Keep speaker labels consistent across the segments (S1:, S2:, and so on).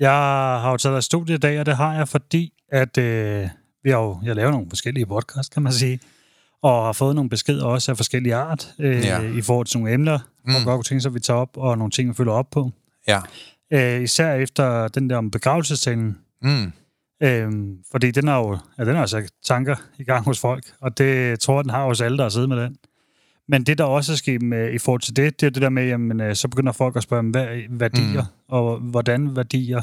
S1: Jeg har jo taget dig i studiet i dag, og det har jeg, fordi at øh, vi har jo, jeg laver nogle forskellige podcasts, kan man sige, og har fået nogle beskeder også af forskellige art, øh,
S2: Ja.
S1: i forhold til nogle emner, mm. og godt sig, at vi tager op, og nogle ting, vi følger op på.
S2: Ja.
S1: Øh, især efter den der om begravelsestalen,
S2: Mm.
S1: øh, fordi den har jo ja, den har sat tanker i gang hos folk, og det tror jeg, den har hos alle, der har siddet med den. Men det, der også er sket med, i forhold til det, det er det der med, jamen, øh, så begynder folk at spørge, hvad værdier, mm. og hvordan værdier,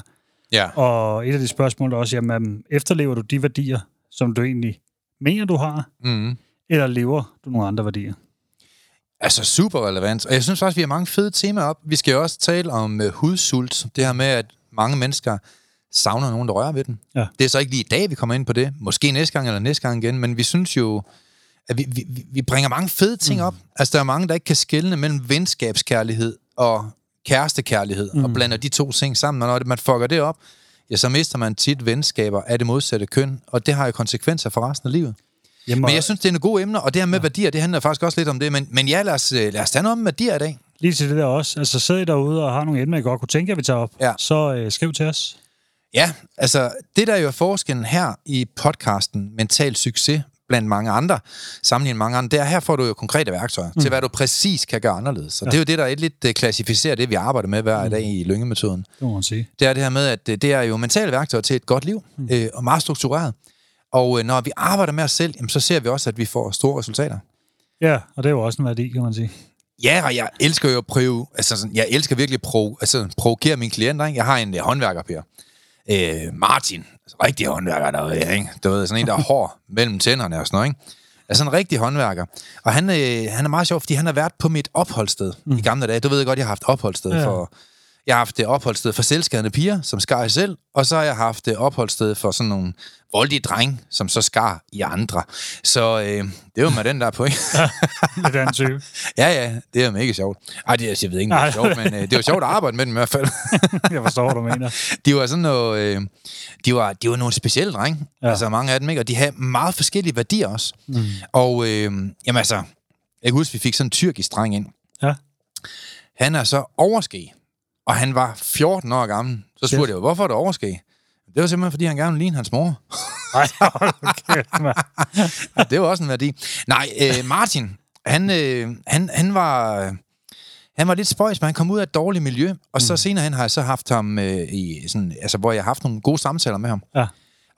S2: Ja.
S1: Og et af de spørgsmål er også, jamen, efterlever du de værdier, som du egentlig mener, du har,
S2: Mm.
S1: eller lever du nogle andre værdier?
S2: Altså super relevant. Og jeg synes faktisk, vi har mange fede temaer op. Vi skal jo også tale om uh, hudsult. Det her med, at mange mennesker savner nogen, der rører ved den.
S1: Ja.
S2: Det er så ikke lige i dag, vi kommer ind på det. Måske næste gang eller næste gang igen. Men vi synes jo, at vi, vi, vi bringer mange fede ting mm. op. Altså, der er mange, der ikke kan skelne mellem venskabskærlighed og kærestekærlighed, mm. og blander de to ting sammen. Og når man fucker det op, ja, så mister man tit venskaber af det modsatte køn, og det har jo konsekvenser for resten af livet.
S1: Jamen,
S2: Men jeg synes, det er nogle gode emner, og det her med ja. værdier, det handler faktisk også lidt om det. Men, men ja, lad os, øh, lad os tage noget om værdier i dag.
S1: lige til det der også, altså sidder I derude og har nogle emner, I godt kunne tænke jer, vi tager op,
S2: Ja.
S1: så øh, skriv til os.
S2: Ja, altså det der jo er forskellen her i podcasten Mental Succes, blandt mange andre, sammenlignet med mange andre, det er, her får du jo konkrete værktøjer mm. til, hvad du præcis kan gøre anderledes. Og ja. det er jo det, der er lidt øh, klassificerer det, vi arbejder med hver mm. dag i Lynge-metoden.
S1: Det må man sige.
S2: Det er det her med, at øh, det er jo mentale værktøjer til et godt liv, mm. øh, og meget struktureret. Og øh, når vi arbejder med os selv, jamen, så ser vi også, at vi får store resultater.
S1: Ja, og det er jo også en værdi, kan man sige.
S2: Ja, og jeg elsker jo at prøve, altså sådan, jeg elsker virkelig at prov, altså, provokere mine klienter. Ikke? Jeg har en uh, håndværker, Per. Øh, Martin, altså, rigtig håndværker derude, ikke? Du ved, sådan en, der er hård mellem tænderne og sådan noget, ikke? Altså en rigtig håndværker. Og han, øh, han er meget sjov, fordi han har været på mit opholdssted mm. i gamle dage. Du ved godt, jeg har haft opholdssted
S1: Ja.
S2: for... Jeg har haft det opholdssted for selvskadende piger, som skar i selv, og så har jeg haft det opholdssted for sådan nogle voldige dreng, som så skar i andre. Så øh, det var med den der på, ikke?
S1: Lidt af en type.
S2: Ja, ja, det er mega sjovt. Ej, det, jeg ved ikke, om det er sjovt, men øh, det var sjovt at arbejde med dem i hvert fald.
S1: Jeg forstår, hvad du mener.
S2: de var sådan noget, øh, de, var, de var nogle specielle drenge, ja.
S1: Ja.
S2: altså mange af dem, ikke? og de havde meget forskellige værdier også. Mm. Og øh, jamen altså, jeg kan huske, vi fik sådan en tyrkisk dreng ind.
S1: Ja.
S2: Han er så overskæg, og han var 14 år gammel. Så spurgte
S1: Shit.
S2: jeg, hvorfor er du overskæg? Det var simpelthen, fordi han gerne ville ligne hans mor.
S1: Ej, hold nu kæft, mand.
S2: Ja, det var også en værdi. Nej, øh, Martin, han, øh, han, han var... Han var lidt spøjs, men han kom ud af et dårligt miljø, og så senere hen har jeg så haft ham øh, i sådan, altså hvor jeg har haft nogle gode samtaler med ham.
S1: Ja.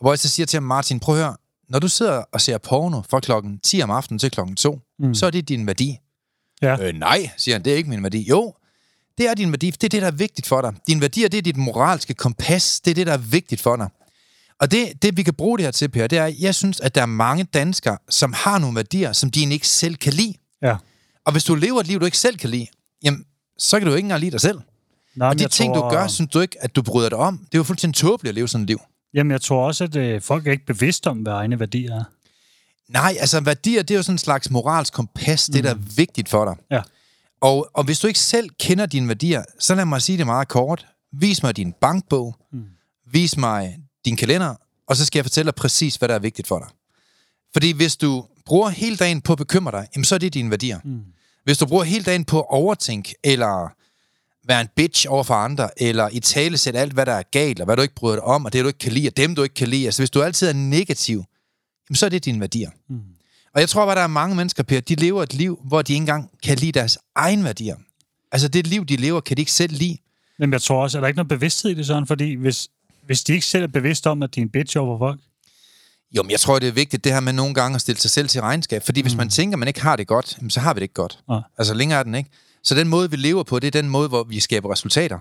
S2: Hvor jeg så siger til ham, Martin, prøv at høre, når du sidder og ser porno fra klokken 10 om aftenen til klokken 2, mm. så er det din værdi.
S1: Ja.
S2: Øh, nej, siger han, det er ikke min værdi. Jo, det er din værdi, det er det, der er vigtigt for dig. Din værdier, det er dit moralske kompas, det er det, der er vigtigt for dig. Og det, det vi kan bruge det her til, Per, det er, jeg synes, at der er mange danskere, som har nogle værdier, som de ikke selv kan lide.
S1: Ja.
S2: Og hvis du lever et liv, du ikke selv kan lide, jamen, så kan du ikke engang lide dig selv.
S1: Nej,
S2: Og de ting,
S1: tror,
S2: du gør, synes du ikke, at du bryder dig om. Det er jo fuldstændig tåbeligt at leve sådan et liv.
S1: Jamen, jeg tror også, at øh, folk er ikke bevidste om, hvad egne værdier er.
S2: Nej, altså værdier, det er jo sådan en slags moralsk kompas, mm. det der er vigtigt for dig.
S1: Ja.
S2: Og, og hvis du ikke selv kender dine værdier, så lad mig sige det meget kort. Vis mig din bankbog, mm. vis mig din kalender, og så skal jeg fortælle dig præcis, hvad der er vigtigt for dig. Fordi hvis du bruger hele dagen på at bekymre dig, jamen så er det dine værdier. Mm. Hvis du bruger hele dagen på at overtænke, eller være en bitch over for andre, eller i tale sætte alt, hvad der er galt, og hvad du ikke bryder dig om, og det du ikke kan lide, og dem du ikke kan lide. Altså hvis du altid er negativ, jamen, så er det dine værdier. Mm. Og jeg tror bare, der er mange mennesker, Per, de lever et liv, hvor de ikke engang kan lide deres egen værdier. Altså det liv, de lever, kan de ikke selv lide.
S1: Men jeg tror også, at der er ikke noget bevidsthed i det sådan, fordi hvis, hvis de ikke selv er bevidste om, at de er en bitch over folk.
S2: Jo, men jeg tror, det er vigtigt, det her med nogle gange at stille sig selv til regnskab. Fordi hvis man tænker, at man ikke har det godt, så har vi det ikke godt.
S1: Nej.
S2: Altså, længere er den ikke. Så den måde, vi lever på, det er den måde, hvor vi skaber resultater.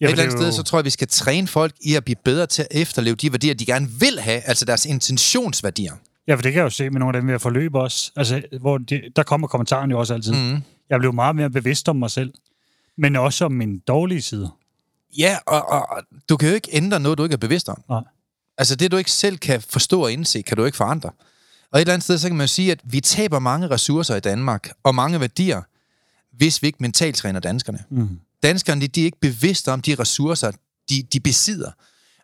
S2: Ja, Et eller
S1: det
S2: andet
S1: er jo-
S2: sted, så tror jeg, vi skal træne folk i at blive bedre til at efterleve de værdier, de gerne vil have, altså deres intentionsværdier.
S1: Ja, for det kan jeg jo se med nogle af dem, vi har forløb også. Altså, hvor de, der kommer kommentaren jo også altid. Mm. Jeg blev meget mere bevidst om mig selv. Men også om min dårlige side.
S2: Ja, og, og, og du kan jo ikke ændre noget, du ikke er bevidst om.
S1: Nej.
S2: Altså det, du ikke selv kan forstå og indse, kan du ikke forandre. Og et eller andet sted, så kan man jo sige, at vi taber mange ressourcer i Danmark, og mange værdier, hvis vi ikke mentalt træner danskerne.
S1: Mm.
S2: Danskerne, de, de er ikke bevidste om de ressourcer, de, de besidder.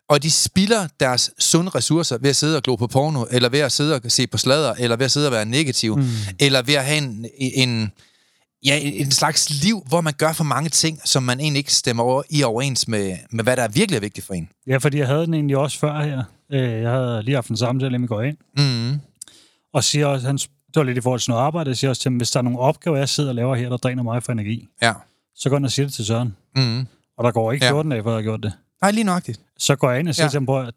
S2: Og de spilder deres sunde ressourcer ved at sidde og glo på porno, eller ved at sidde og se på sladder, eller ved at sidde og være negativ, mm. eller ved at have en, en, ja, en slags liv, hvor man gør for mange ting, som man egentlig ikke stemmer over, i overens med, med, hvad der er virkelig er vigtigt for en.
S1: Ja, fordi jeg havde den egentlig også før her. Øh, Jeg havde lige haft en samtale, inden vi går ind.
S2: Mm.
S1: Og siger også, han, det var lidt i forhold til noget arbejde, jeg siger også til ham, hvis der er nogle opgaver, jeg sidder og laver her, der dræner mig for energi,
S2: Ja.
S1: så går ind og siger det til Søren.
S2: Mm.
S1: Og der går ikke
S2: Ja.
S1: 14 dage, før jeg har gjort det.
S2: Nej, lige nøjagtigt.
S1: Så går jeg ind og siger
S2: Ja.
S1: til på, at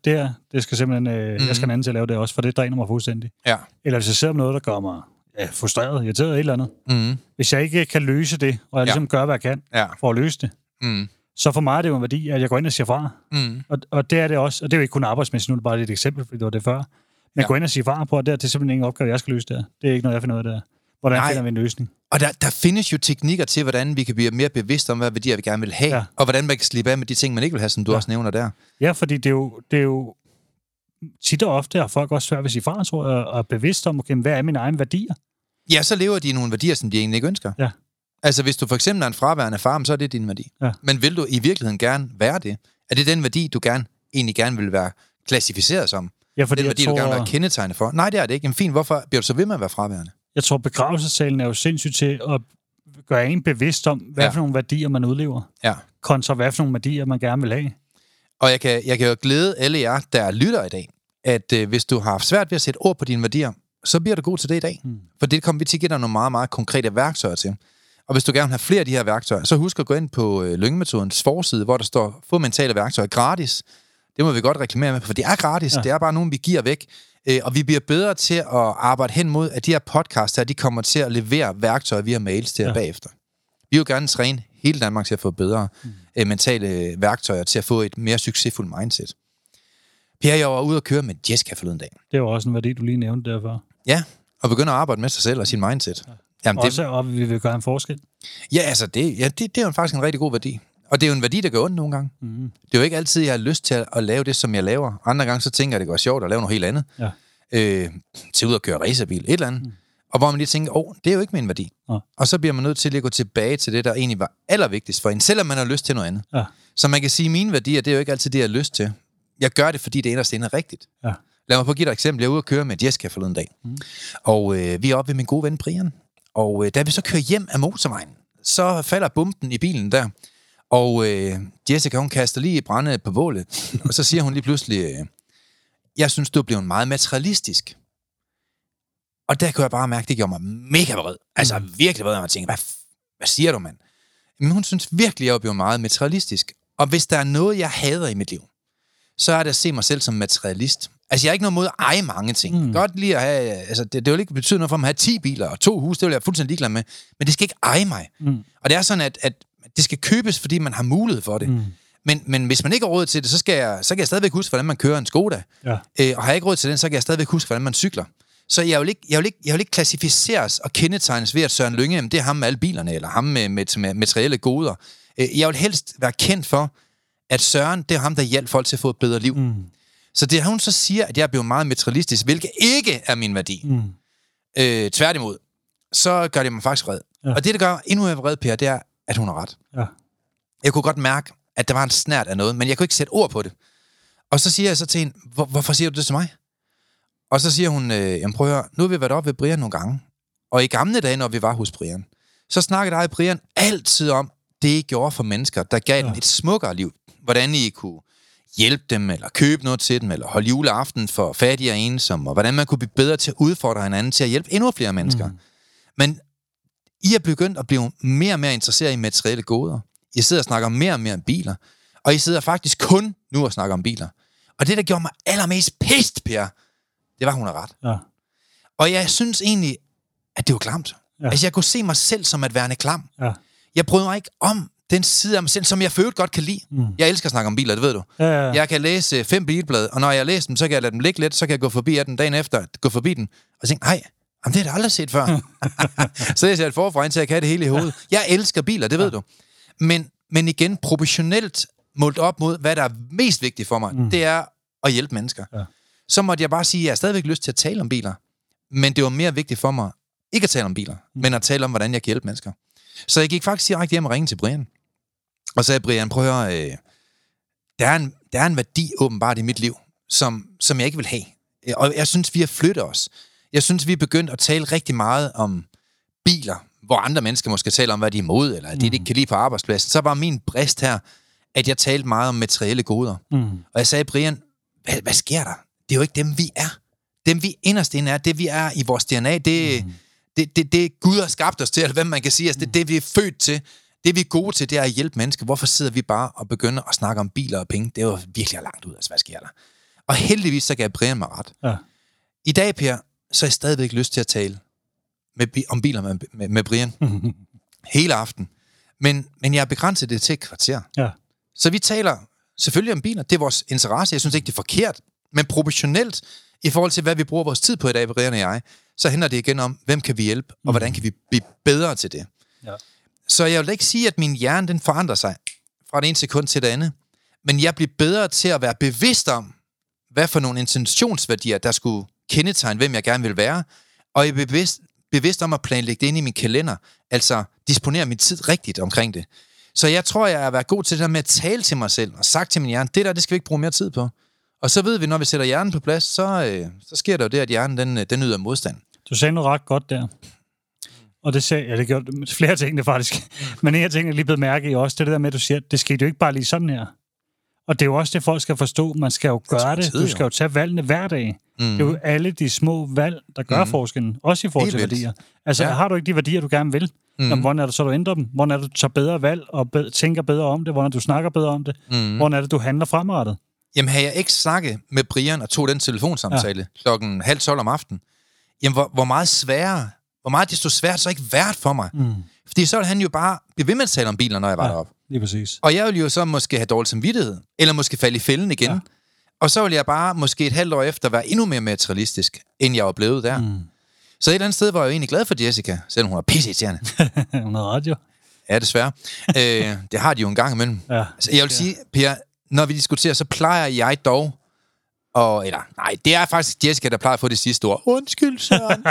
S1: det skal simpelthen, øh, mm. jeg skal en anden til at lave det også, for det dræner mig fuldstændig.
S2: Ja.
S1: Eller hvis jeg ser noget, der gør mig ja, frustreret, irriteret, et eller andet.
S2: Mm.
S1: Hvis jeg ikke kan løse det, og jeg
S2: Ja.
S1: ligesom gør, hvad jeg kan
S2: Ja.
S1: for at løse det,
S2: Mm.
S1: så for mig er det jo en værdi, at jeg går ind og siger fra.
S2: Mm.
S1: Og, og det er det også, og det er jo ikke kun arbejdsmæssigt, nu er det bare et eksempel, fordi det var det før. Men
S2: Ja.
S1: gå ind og sige fra på, at det, er- simpelthen ingen opgave, jeg skal løse der. Det er ikke noget, jeg finder ud af der. Hvordan.
S2: Nej.
S1: finder vi en løsning?
S2: Og der, der findes jo teknikker til, hvordan vi kan blive mere bevidste om, hvad værdier vi gerne vil have, ja. Og hvordan man kan slippe af med de ting, man ikke vil have, som du ja. Også nævner der.
S1: Ja, fordi det er jo, det er jo tit og ofte har folk også svært ved at sige fra, tror jeg, og er bevidst om, okay, hvad er mine egne værdier?
S2: Ja, så lever de i nogle værdier, som de egentlig ikke ønsker.
S1: Ja.
S2: Altså, hvis du for eksempel er en fraværende far, så er det din værdi.
S1: Ja.
S2: Men vil du i virkeligheden gerne være det? Er det den værdi, du gerne, egentlig gerne vil være klassificeret som?
S1: Ja,
S2: Fordi den værdi,
S1: tror,
S2: du gerne vil være kendetegnet for? Nej, det er det ikke. Jamen fint, hvorfor bliver du så ved med at være fraværende?
S1: Jeg tror, begravelsessalen er jo sindssygt til at gøre en bevidst om, hvad
S2: Ja.
S1: for nogle værdier man udlever,
S2: Ja.
S1: kontra hvad for nogle værdier man gerne vil have.
S2: Og jeg kan, jeg kan jo glæde alle jer, der lytter i dag, at øh, hvis du har haft svært ved at sætte ord på dine værdier, så bliver du god til det i dag. Mm. For det kommer vi til at give dig nogle meget, meget konkrete værktøjer til. Og hvis du gerne vil have flere af de her værktøjer, så husk at gå ind på øh, Lyngemetodens forside, hvor der står, få mentale værktøjer gratis. Det må vi godt reklamere med, for det er gratis. Ja. Det er bare nogen, vi giver væk. Øh, og vi bliver bedre til at arbejde hen mod, at de her podcasts her, de kommer til at levere værktøjer via mails til jer
S1: Ja.
S2: bagefter. Vi vil jo gerne træne hele Danmark til at få bedre mm. øh, mentale værktøjer, til at få et mere succesfuldt mindset. Per, jeg var ude at køre med Jessica forleden dag.
S1: Det er jo også en værdi, du lige nævnte derfor.
S2: Ja, og begynder at arbejde med sig selv og sin mindset. Jamen, det,
S1: Også, og vi vil gøre en forskel.
S2: ja, altså, det, ja, det, det er jo faktisk en rigtig god værdi. Og det er jo en værdi, der gør ondt nogle gange.
S1: Mm.
S2: Det er jo ikke altid, jeg har lyst til at, at lave det, som jeg laver. Andre gange, så tænker jeg, at det går sjovt at lave noget helt andet.
S1: Ja.
S2: Øh, til ud at køre racerbil, et eller andet. Mm. Og hvor man lige tænker, åh, oh, det er jo ikke min værdi.
S1: Ja.
S2: Og så bliver man nødt til at gå tilbage til det, der egentlig var allervigtigst for en, selvom man har lyst til noget andet.
S1: Ja.
S2: Så man kan sige, at mine værdier, det er jo ikke altid det, jeg har lyst til. Jeg gør det, fordi det inderst inde er rigtigt.
S1: Ja.
S2: Lad mig at give dig et eksempel. Jeg er ude at køre med Jessica forleden dag. Mm. Og øh, vi er oppe ved min gode ven Brian. Og øh, da vi så kører hjem af motorvejen, så falder bomben i bilen der. Og øh, Jessica, hun kaster lige brænde på bålet. og så siger hun lige pludselig, øh, jeg synes, du blevet meget materialistisk. Og der kunne jeg bare mærke, det gjorde mig mega vred. Altså virkelig vred, og jeg tænkte, hvad, hvad siger du, mand? Men hun synes virkelig, jeg er blevet meget materialistisk. Og hvis der er noget, jeg hader i mit liv, så er det at se mig selv som materialist. Altså, jeg har ikke noget mod at eje mange ting. Mm. Godt lige at have... Altså, det, det vil ikke betyde noget for mig at have 10 biler og to huse, det vil jeg fuldstændig ligeglad med. Men det skal ikke eje mig.
S1: Mm.
S2: Og det er sådan, at, at det skal købes, fordi man har mulighed for det. Mm. Men, men hvis man ikke har råd til det, så, skal jeg, så kan jeg stadigvæk huske, hvordan man kører en Skoda.
S1: Ja.
S2: Øh, og har jeg ikke råd til den, så kan jeg stadigvæk huske, hvordan man cykler. Så jeg vil ikke, jeg vil ikke, jeg vil ikke klassificeres og kendetegnes ved, at Søren Lynge, jamen, det er ham med alle bilerne, eller ham med, med, med materielle goder. Øh, jeg vil helst være kendt for, at Søren, det er ham, der hjælper folk til at få et bedre liv. Mm. Så det hun så siger, at jeg er blevet meget materialistisk, hvilket ikke er min værdi.
S1: Mm.
S2: Øh, tværtimod, så gør det mig faktisk vred. Ja. Og det, der gør endnu mere vred, Per, det er, at hun har ret.
S1: Ja.
S2: Jeg kunne godt mærke, at der var en snært af noget, men jeg kunne ikke sætte ord på det. Og så siger jeg så til hende, Hvor, hvorfor siger du det til mig? Og så siger hun, øh, jamen prøv at høre, nu har vi været oppe ved Brian nogle gange. Og i gamle dage, når vi var hos Brian, så snakkede jeg og Brian altid om, det I gjorde for mennesker, der gav ja. dem et smukkere liv. Hvordan I kunne hjælpe dem, eller købe noget til dem, eller holde juleaften for fattige og ensomme, og hvordan man kunne blive bedre til at udfordre hinanden til at hjælpe endnu flere mennesker. Mm. Men I er begyndt at blive mere og mere interesseret i materielle goder. I sidder og snakker mere og mere om biler. Og I sidder faktisk kun nu og snakker om biler. Og det, der gjorde mig allermest pist, Per, det var, hun har ret.
S1: Ja.
S2: Og jeg synes egentlig, at det var klamt.
S1: Ja.
S2: Altså, jeg kunne se mig selv som at være klam.
S1: Ja.
S2: Jeg bryder mig ikke om den side af mig selv, som jeg øvrigt godt kan lide. Mm. Jeg elsker at snakke om biler, det ved du.
S1: Ja, ja, ja.
S2: Jeg kan læse fem bilblade, og når jeg læser dem, så kan jeg lade dem ligge lidt, så kan jeg gå forbi af den dagen efter, gå forbi den, og tænke, nej, jamen, det har jeg aldrig set før. så jeg et forfra, indtil jeg kan have det hele i hovedet. Jeg elsker biler, det ved ja. du. Men, men igen, proportionelt målt op mod, hvad der er mest vigtigt for mig, mm. det er at hjælpe mennesker.
S1: Ja.
S2: Så måtte jeg bare sige, at jeg har stadigvæk lyst til at tale om biler, men det var mere vigtigt for mig, ikke at tale om biler, mm. men at tale om, hvordan jeg kan hjælpe mennesker. Så jeg gik faktisk direkte hjem og ringede til Brian. Og sagde, Brian, prøv at høre, øh, der, er en, der er en værdi åbenbart i mit liv, som, som jeg ikke vil have. Og jeg synes, vi har flyttet os. Jeg synes, vi er begyndt at tale rigtig meget om biler, hvor andre mennesker måske taler om, hvad de er imod, eller det, de ikke kan lide på arbejdspladsen. Så var min brist her, at jeg talte meget om materielle goder.
S1: Mm.
S2: Og jeg sagde, Brian, hvad, hvad sker der? Det er jo ikke dem, vi er. Dem, vi inderst inde er, det vi er i vores DNA, det, mm. det, det, det Gud har skabt os til, eller hvad man kan sige. Altså, det, det vi er født til. Det vi er gode til, det er at hjælpe mennesker. Hvorfor sidder vi bare og begynder at snakke om biler og penge? Det er jo virkelig langt ud. Altså, hvad sker der? Og heldigvis så gav Brian mig ret.
S1: Ja.
S2: I dag, Per, så har jeg stadigvæk lyst til at tale med, om biler med, med, med Brian. Hele aften. Men, men jeg har begrænset det til et kvarter.
S1: ja.
S2: Så vi taler selvfølgelig om biler. Det er vores interesse. Jeg synes ikke, det er forkert. Men proportionelt i forhold til, hvad vi bruger vores tid på i dag, Brian og jeg, så handler det igen om, hvem kan vi hjælpe, og hvordan kan vi blive bedre til det.
S1: Ja.
S2: Så jeg vil ikke sige, at min hjerne den forandrer sig fra det ene sekund til det andet. Men jeg bliver bedre til at være bevidst om, hvad for nogle intentionsværdier, der skulle kendetegne, hvem jeg gerne vil være. Og jeg er bevidst, bevidst om at planlægge det ind i min kalender. Altså disponere min tid rigtigt omkring det. Så jeg tror, jeg har været god til det der med at tale til mig selv og sagt til min hjerne, det der, det skal vi ikke bruge mere tid på. Og så ved vi, når vi sætter hjernen på plads, så, øh, så sker der jo det, at hjernen den, øh, den yder modstand.
S1: Du sagde noget ret godt der. Og det sagde, ja, det gjorde flere ting det faktisk. Men en af tingene, jeg lige blevet mærke i også, det det der med, at du siger, det skete jo ikke bare lige sådan her. Og det er jo også det, folk skal forstå. Man skal jo gøre det.
S2: tid,
S1: Du skal jo tage valgene hver dag.
S2: Mm.
S1: Det er jo alle de små valg, der gør
S2: Mhm.
S1: forskellen. Også i forhold til
S2: vildt.
S1: værdier. Altså,
S2: Ja.
S1: har du ikke de værdier, du gerne vil?
S2: Mm.
S1: Jamen, hvordan er det så, du ændrer dem? Hvordan er det, du tager bedre valg og be- tænker bedre om det? Hvordan er det, du snakker bedre om det?
S2: Mm.
S1: Hvordan er det, du handler fremadrettet?
S2: Jamen, havde jeg ikke snakket med Brian og tog den telefonsamtale ja. klokken halv tolv om aftenen, jamen, hvor, hvor meget sværere, hvor meget desto svært så ikke været for mig.
S1: Mm.
S2: Fordi så ville han jo bare blive ved med at tale om biler, når jeg var. Ja. deroppe.
S1: Lige præcis.
S2: Og jeg ville jo så måske have dårlig samvittighed, eller måske falde i fælden igen. Ja. Og så ville jeg bare måske et halvt år efter være endnu mere materialistisk, end jeg var blevet der. Mm. Så et eller andet sted var jeg jo egentlig glad for Jessica, selvom hun er pisseirriterende.
S1: Hun har jo.
S2: ja, desværre. øh, det har de jo en gang imellem.
S1: Ja.
S2: Altså, jeg vil sige, Per, når vi diskuterer, så plejer jeg dog, og, eller nej, det er faktisk Jessica, der plejer at få det sidste ord. Undskyld, Søren.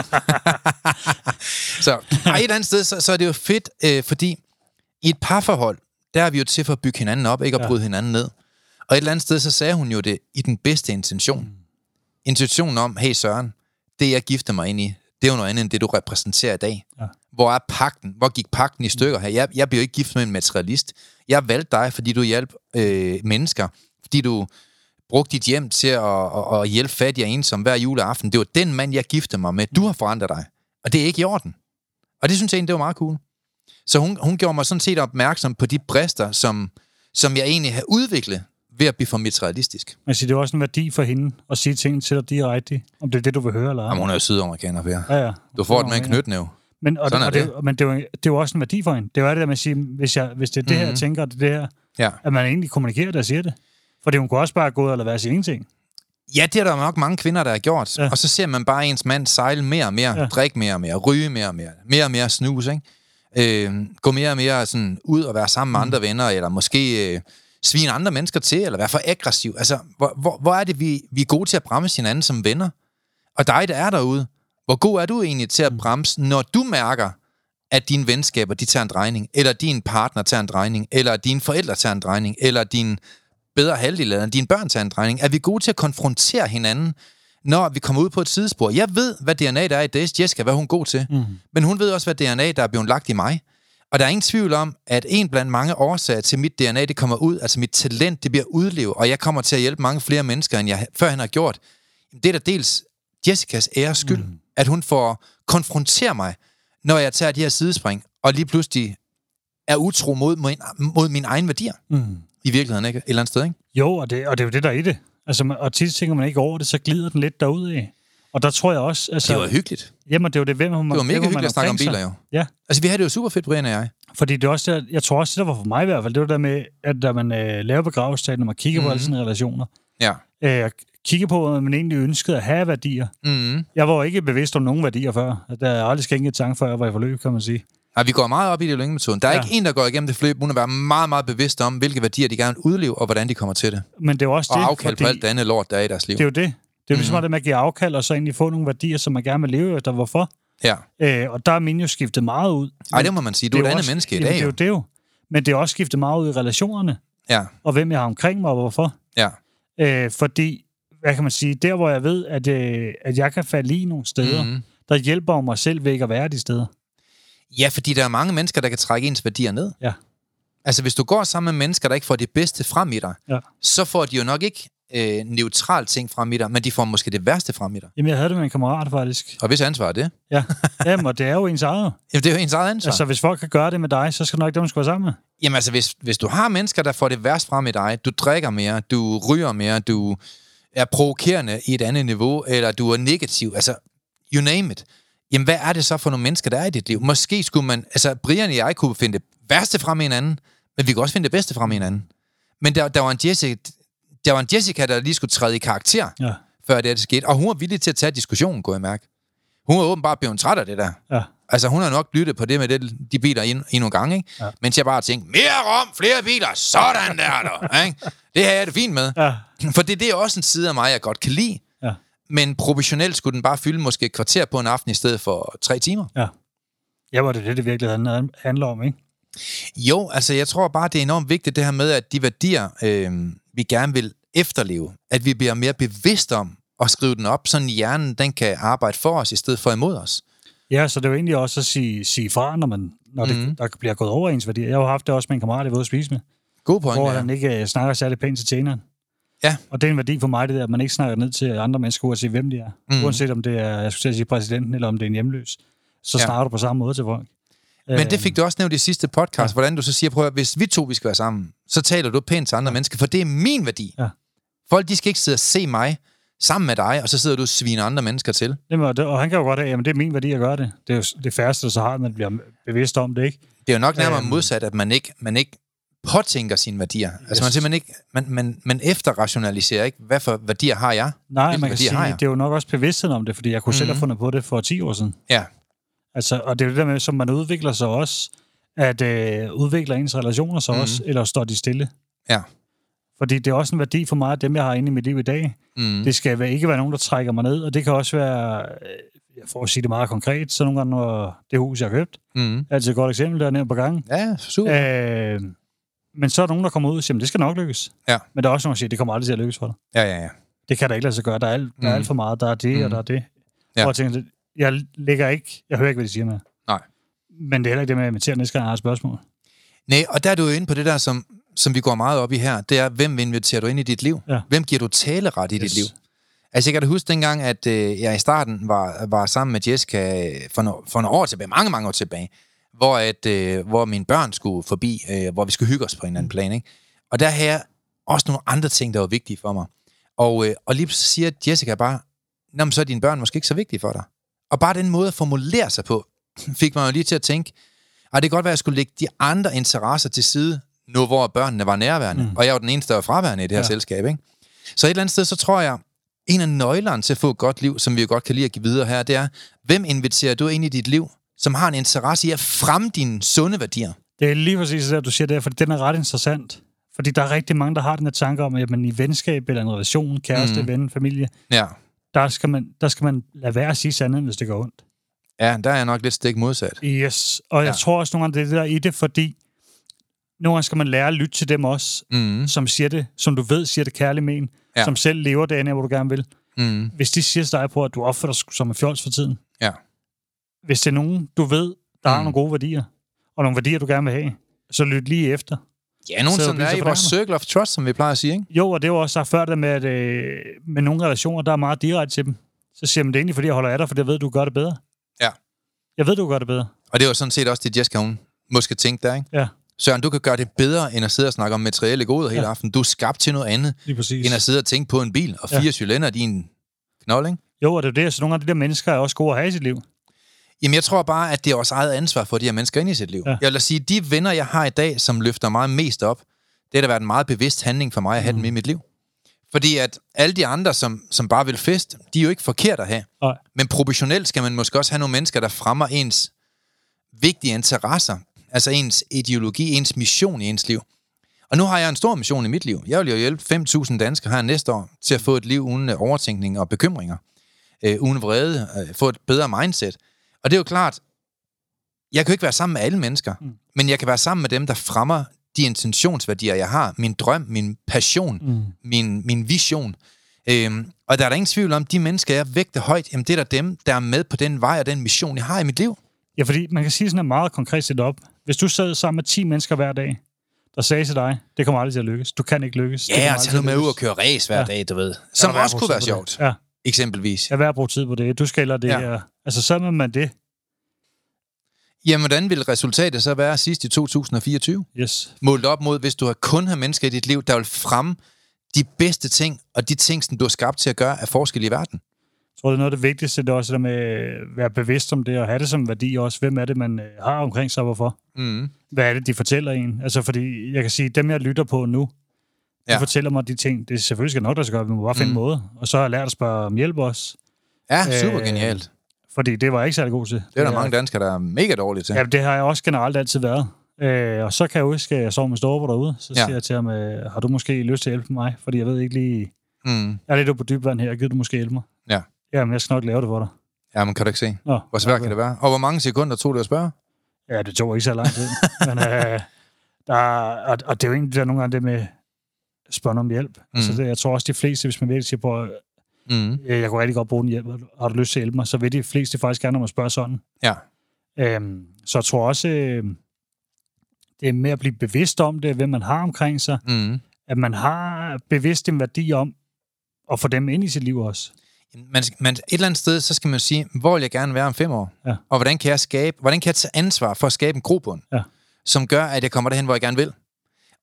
S2: så ej, et eller andet sted, så, så er det jo fedt, øh, fordi i et parforhold, der er vi jo til for at bygge hinanden op, ikke at
S1: Ja.
S2: bryde hinanden ned. Og et eller andet sted, så sagde hun jo det i den bedste intention. Mm. Intentionen om, hey Søren, det jeg gifter mig ind i, det er jo noget andet end det, du repræsenterer i dag.
S1: Ja.
S2: Hvor er pakten? Hvor gik pakten i stykker her? Jeg, jeg bliver jo ikke gift med en materialist. Jeg valgte dig, fordi du hjalp øh, mennesker. Fordi du brugte dit hjem til at, at, at hjælpe fattige og ensomme hver juleaften. Det var den mand, jeg giftede mig med. Du har forandret dig. Og det er ikke i orden. Og det synes jeg egentlig, det var meget cool. Så hun, hun gjorde mig sådan set opmærksom på de brister, som, som jeg egentlig har udviklet ved at blive for materialistisk.
S1: Men siger, det er også en værdi for hende at sige ting til dig direkte, om det er det, du vil høre eller ej.
S2: Jamen, hun er jo sydamerikaner, Per.
S1: Ja, ja.
S2: Du får
S1: Det
S2: det med en knytnæve.
S1: Men, og,
S2: Sådan
S1: og det.
S2: det.
S1: Men det er, jo, det er jo også en værdi for hende. Det er jo det der med at sige, hvis, jeg, hvis det er det her, jeg
S2: Mhm.
S1: tænker, det er det her,
S2: Ja.
S1: at man egentlig kommunikerer det og siger det. Fordi hun kunne også bare gå ud og lade være sige ingenting.
S2: Ja, det er der nok mange kvinder, der har gjort. Ja. Og så ser man bare ens mand sejle mere og mere. Ja. drikke mere og mere, ryge mere og mere, mere og mere snus, ikke? Øh, gå mere og mere sådan ud og være sammen med andre venner, eller måske øh, svine andre mennesker til, eller være for aggressiv. Altså, hvor, hvor, hvor er det, vi, vi er gode til at bremse hinanden som venner? Og dig, der er derude, hvor god er du egentlig til at bremse, når du mærker, at dine venskaber, de tager en drejning, eller din partner tager en drejning, eller dine forældre tager en drejning, eller din bedre halvdel eller dine børn tager en drejning? Er vi gode til at konfrontere hinanden, når vi kommer ud på et sidespor? Jeg ved, hvad DNA der er i Days Jessica, hvad hun er god til. Mm. Men hun ved også, hvad DNA der er blevet lagt i mig. Og der er ingen tvivl om, at en blandt mange årsager til mit DNA, det kommer ud, altså mit talent, det bliver udlevet, og jeg kommer til at hjælpe mange flere mennesker, end jeg førhen har gjort. Det er da dels Jessicas æres skyld, mm. at hun får konfrontere mig, når jeg tager de her sidespring, og lige pludselig er utro mod, mod, mod mine egne værdier.
S1: Mm.
S2: I virkeligheden, ikke? Et eller andet sted, ikke?
S1: Jo, og det, og det er jo det, der er i det. Altså, og tit tænker man ikke over det, så glider den lidt derud af. Og der tror jeg også... Altså,
S2: Det var hyggeligt.
S1: Jamen, det var det, hvem man,
S2: Det var mega
S1: hvem
S2: hyggeligt at snakke om biler, jo.
S1: Ja,
S2: Altså, vi havde det jo super fedt, Brian og jeg.
S1: fordi det er også der, jeg tror også, det der var for mig i hvert fald, det var der med, at da man øh, laver begravelsestaten, når man kigger mm-hmm. på alle sådan relationer,
S2: Ja.
S1: øh, kigge på, hvad man egentlig ønskede at have værdier.
S2: Mm.
S1: Jeg var jo ikke bevidst om nogen værdier før. Der er aldrig skænket tanke før, jeg var i forløb, kan man sige.
S2: Ja, vi går meget op i det metoden. Der er
S1: Ja.
S2: ikke en, der går igennem det forløb, uden at være meget, meget bevidst om, hvilke værdier de gerne vil udleve, og hvordan de kommer til det.
S1: Men det er jo også
S2: Og
S1: det,
S2: afkald på alt det andet lort, der er i deres liv.
S1: det er jo det. Det er jo ligesom
S2: Mhm.
S1: det med at give afkald, og så egentlig få nogle værdier, som man gerne vil leve efter. Hvorfor?
S2: Ja.
S1: Øh, og der er min jo skiftet meget ud.
S2: Ej, det må man sige. Du er
S1: Det
S2: et andet
S1: også-
S2: menneske i
S1: jamen,
S2: dag,
S1: Det er jo det jo. Men det er også skiftet meget ud i relationerne,
S2: Ja,
S1: og hvem jeg har omkring mig, og hvorfor.
S2: ja.
S1: Øh, fordi, hvad kan man sige, der hvor jeg ved, at, øh, at jeg kan falde i nogle steder, mm. Der hjælper mig selv ikke at være de steder.
S2: Ja, fordi der er mange mennesker, der kan trække ens værdier ned.
S1: Ja.
S2: Altså, hvis du går sammen med mennesker, der ikke får det bedste frem i dig,
S1: Ja.
S2: så får de jo nok ikke øh, neutral ting frem i dig, men de får måske det værste frem i dig.
S1: Jamen, jeg havde det med en kammerat, faktisk.
S2: Og hvis ansvar er det?
S1: Ja, Jamen, og det er jo ens eget.
S2: Jamen, det er jo ens eget ansvar.
S1: Altså, hvis folk kan gøre det med dig, så skal det nok dem, du skal være sammen med.
S2: Jamen altså, hvis, hvis du har mennesker, der får det værst frem i dig, du drikker mere, du ryger mere, du er provokerende i et andet niveau, eller du er negativ, altså, you name it. Jamen, hvad er det så for nogle mennesker, der er i dit liv? Måske skulle man, altså, Brian og jeg kunne finde det værste frem i hinanden, men vi kunne også finde det bedste frem i hinanden. Men der, der, var en Jessica, der var en Jessica, der lige skulle træde i karakter,
S1: Ja,
S2: før det, her, det skete, og hun var villig til at tage diskussionen, kunne jeg mærke. Hun var åbenbart blevet træt af det der.
S1: ja.
S2: Altså, hun har nok lyttet på det med det, de biler ind, endnu en gang, ikke?
S1: Ja.
S2: Mens jeg bare tænkte, mere rom, flere biler, sådan der, der, ikke? Det har jeg det fint med.
S1: ja.
S2: For det, det er også en side af mig, jeg godt kan lide. Men professionelt skulle den bare fylde måske et kvarter på en aften i stedet for tre timer.
S1: Ja. Ja, hvor det det, det virkelig han- handler om, ikke?
S2: Jo, altså jeg tror bare, det er enormt vigtigt det her med, at de værdier, øh, vi gerne vil efterleve, at vi bliver mere bevidste om at skrive den op, så hjernen den kan arbejde for os, i stedet for imod os.
S1: Ja, så det er jo egentlig også at sige, sige fra, når, man, når det,
S2: Mhm.
S1: der bliver gået over ens værdier. Jeg har jo haft det også med en kammerat, jeg var ude at spise med,
S2: God point,
S1: hvor
S2: ja.
S1: han ikke øh, snakker særlig pænt til tjeneren.
S2: Ja.
S1: Og det er en værdi for mig, det der, at man ikke snakker ned til andre mennesker, uanset hvem de er. Mm. Uanset om det er, jeg skulle at sige præsidenten, eller om det er en hjemløs. Så
S2: Ja.
S1: snakker du på samme måde til folk.
S2: Men det fik du også nævnt i sidste podcast, ja. hvordan du så siger, prøv at, hvis vi to vi skal være sammen, så taler du pænt til andre ja. mennesker, for det er min værdi.
S1: Ja.
S2: Folk, de skal ikke sidde og se mig sammen med dig, og så sidder du og sviner andre mennesker til.
S1: Jamen, og, det, og han kan jo godt have, jamen det er min værdi at gøre det. Det er jo det færreste, så har, at man bliver bevidst om det, ikke?
S2: Det er jo nok nærmere
S1: Øhm.
S2: modsat, at man ikke, man ikke påtænker sine værdier. Altså
S1: Yes.
S2: man simpelthen ikke, man, man, man efterrationaliserer ikke, hvad for værdier har jeg?
S1: Nej,
S2: Hvilke
S1: man kan sige,
S2: har jeg?
S1: det er jo nok også bevidstheden om det, fordi jeg kunne mm-hmm. selv have
S2: Mhm.
S1: fundet på det for 10 år siden.
S2: Ja,
S1: Altså, og det er jo det der med, som man udvikler sig også, at øh, udvikler ens relationer sig mm.
S2: Mhm.
S1: også, eller står de stille.
S2: ja.
S1: Fordi det er også en værdi for mig, at dem, jeg har inde i mit liv i dag,
S2: Mm.
S1: det skal ikke være nogen, der trækker mig ned, og det kan også være, øh, jeg får at sige det meget konkret, så nogle gange, når det hus, jeg har købt,
S2: Mm.
S1: er altid et godt eksempel, der er nævnt på gangen.
S2: Ja, super.
S1: Øh, men så er der nogen, der kommer ud og siger, "Men det skal nok lykkes.
S2: Ja.
S1: Men der er også nogen, der siger, det kommer aldrig til at lykkes for dig.
S2: Ja, ja, ja.
S1: Det kan der ikke lade sig gøre. Der er, alt, der er
S2: Mm.
S1: alt for meget. Der er det, mm. og
S2: Mm.
S1: der er det.
S2: Ja.
S1: Og jeg tænker, jeg lægger ikke... Jeg hører ikke, hvad de siger med.
S2: Nej.
S1: Men det er heller ikke det med at invitere næste gang, jeg har et spørgsmål.
S2: Nej, og der er du jo inde på det der, som, som vi går meget op i her. Det er, hvem inviterer du ind i dit liv?
S1: Ja.
S2: Hvem giver du taleret i yes. dit liv? Altså, jeg kan da huske dengang, at øh, jeg i starten var, var sammen med Jessica øh, for, no, for nogle år tilbage, mange, mange år tilbage, hvor, at, øh, hvor mine børn skulle forbi, øh, hvor vi skulle hygge os på en eller anden plan. Ikke? Og der havde jeg også nogle andre ting, der var vigtige for mig. Og, øh, og lige så siger Jessica bare, Nå, men så er dine børn måske ikke så vigtige for dig. Og bare den måde at formulere sig på, fik mig jo lige til at tænke, at det kan godt være, at jeg skulle lægge de andre interesser til side, nu hvor børnene var nærværende. Mm. Og jeg var den eneste, der var fraværende i det her ja.
S1: Ja.
S2: selskab. Ikke? Så et eller andet sted, så tror jeg, en af nøglerne til at få et godt liv, som vi jo godt kan lide at give videre her, det er, hvem inviterer du ind i dit liv, som har en interesse i at fremme dine sunde værdier?
S1: Det er lige præcis det, du siger der, for den er ret interessant. Fordi der er rigtig mange, der har den her tanke om, at man i venskab eller en relation, kæreste, mm. ven, familie,
S2: Ja.
S1: der skal, man, der skal man lade være at sige sandheden, hvis det går ondt.
S2: Ja, der er jeg nok lidt stik modsat.
S1: Yes. Og jeg
S2: Ja.
S1: tror også nogle gange, det er det der i det, fordi nogle gange skal man lære at lytte til dem også,
S2: Mm.
S1: som siger det, som du ved siger det kærligt men,
S2: ja.
S1: som selv lever det andet, hvor du gerne vil.
S2: Mm.
S1: Hvis de siger til dig på, at du opfører dig som en fjols for tiden,
S2: Ja.
S1: Hvis det er nogen, du ved, der mm. har nogle gode værdier, og nogle værdier, du gerne vil have, så lyt lige efter.
S2: Ja, nogen som er i vores circle of trust, som vi plejer at sige, ikke?
S1: Jo, og det var også sagt før, det med, at øh, med nogle relationer, der er meget direkte til dem. Så siger man, det er egentlig, fordi jeg holder af dig, for jeg ved, du gør det bedre.
S2: Ja.
S1: Jeg ved, du gør det bedre.
S2: Og det var sådan set også det, Jessica, hun måske tænkte der, ikke?
S1: Ja.
S2: Søren, du kan gøre det bedre, end at sidde og snakke om materielle goder hele
S1: Ja.
S2: aften. Du er skabt til noget andet, end at sidde og tænke på en bil og fire
S1: Ja.
S2: cylinder i en knold, ikke?
S1: Jo, og det er det, så nogle af de der mennesker er også gode at have i sit liv.
S2: Jamen, jeg tror bare, at det er vores eget ansvar for de her mennesker ind i sit liv.
S1: Ja.
S2: Jeg vil sige, de venner, jeg har i dag, som løfter mig mest op, det har da været en meget bevidst handling for mig at have mm. dem i mit liv. Fordi at alle de andre, som, som bare vil fest, de er jo ikke forkert at have.
S1: Nej.
S2: Men proportionelt skal man måske også have nogle mennesker, der fremmer ens vigtige interesser. Altså ens ideologi, ens mission i ens liv. Og nu har jeg en stor mission i mit liv. Jeg vil jo hjælpe 5.000 danskere her næste år til at få et liv uden øh, overtænkning og bekymringer. Øh, uden vrede. Øh, få et bedre mindset. Og det er jo klart, jeg kan jo ikke være sammen med alle mennesker, mm. men jeg kan være sammen med dem, der fremmer de intentionsværdier, jeg har. Min drøm, min passion, mm. min, min vision. Øhm, og der er der ingen tvivl om, de mennesker, jeg vægter højt, jamen det er der dem, der er med på den vej og den mission, jeg har i mit liv.
S1: Ja, fordi man kan sige sådan et meget konkret set op. Hvis du sad sammen med 10 mennesker hver dag, der sagde til dig, det kommer aldrig til at lykkes. Du kan ikke lykkes. Det
S2: Ja, og tage med ud og køre race hver
S1: Ja.
S2: dag, du ved. Som
S1: Er
S2: også kunne være sjovt,
S1: det? Ja,
S2: eksempelvis.
S1: jeg er at bruge tid på det. Du skal eller det
S2: Ja.
S1: her. Altså, så med man det.
S2: Jamen, hvordan vil resultatet så være sidst i 2024?
S1: Yes.
S2: Målt op mod, hvis du har kun har mennesker i dit liv, der vil fremme de bedste ting, og de ting, som du er skabt til at gøre, af forskel i verden.
S1: Jeg tror, det er noget af det vigtigste, det er også det med at være bevidst om det, og have det som værdi også. Hvem er det, man øh, har omkring sig, og hvorfor?
S2: Mm.
S1: Hvad er det, de fortæller en? Altså, fordi jeg kan sige, dem jeg lytter på nu,
S2: Ja.
S1: fortæller mig de ting. Det er selvfølgelig skal nok, der skal gøre, vi må bare finde
S2: Mm.
S1: en måde. Og så har jeg lært at spørge om hjælp også.
S2: Ja, super
S1: Øh,
S2: genialt.
S1: Fordi det var jeg ikke særlig god til.
S2: Det er der mange danskere, der er mega dårlige til.
S1: Ja, det har jeg også generelt altid været. Øh, og så kan jeg huske, at jeg sov med Storber derude. Så
S2: Ja.
S1: siger jeg til ham, øh, har du måske lyst til at hjælpe mig? Fordi jeg ved ikke lige...
S2: Mm.
S1: Jeg er lidt på dyb vand her. Gider du måske hjælpe mig?
S2: Ja.
S1: Jamen, jeg skal nok lave det for dig.
S2: Ja, men kan du ikke se?
S1: Nå,
S2: Hvor svært
S1: okay.
S2: kan det være? Og hvor mange sekunder tog det at spørge?
S1: Ja, det tog ikke så lang tid. Men øh, der, og, og det er jo egentlig der er nogle gange det med spørge om hjælp. Mm. Altså, det, jeg tror også, de fleste, hvis man virkelig siger på, øh,
S2: Mm.
S1: jeg kunne rigtig godt bruge den hjælp, har du lyst til at hjælpe mig, så vil de fleste faktisk gerne, når man spørger sådan.
S2: Ja.
S1: Øhm, så jeg tror også, øh, det er med at blive bevidst om det, hvem man har omkring sig,
S2: Mm.
S1: at man har bevidst en værdi om at få dem ind i sit liv også.
S2: Man, man, et eller andet sted, så skal man sige, hvor vil jeg gerne være om fem år?
S1: Ja.
S2: Og hvordan kan jeg skabe, hvordan kan jeg tage ansvar for at skabe en grobund,
S1: Ja.
S2: som gør, at jeg kommer derhen, hvor jeg gerne vil?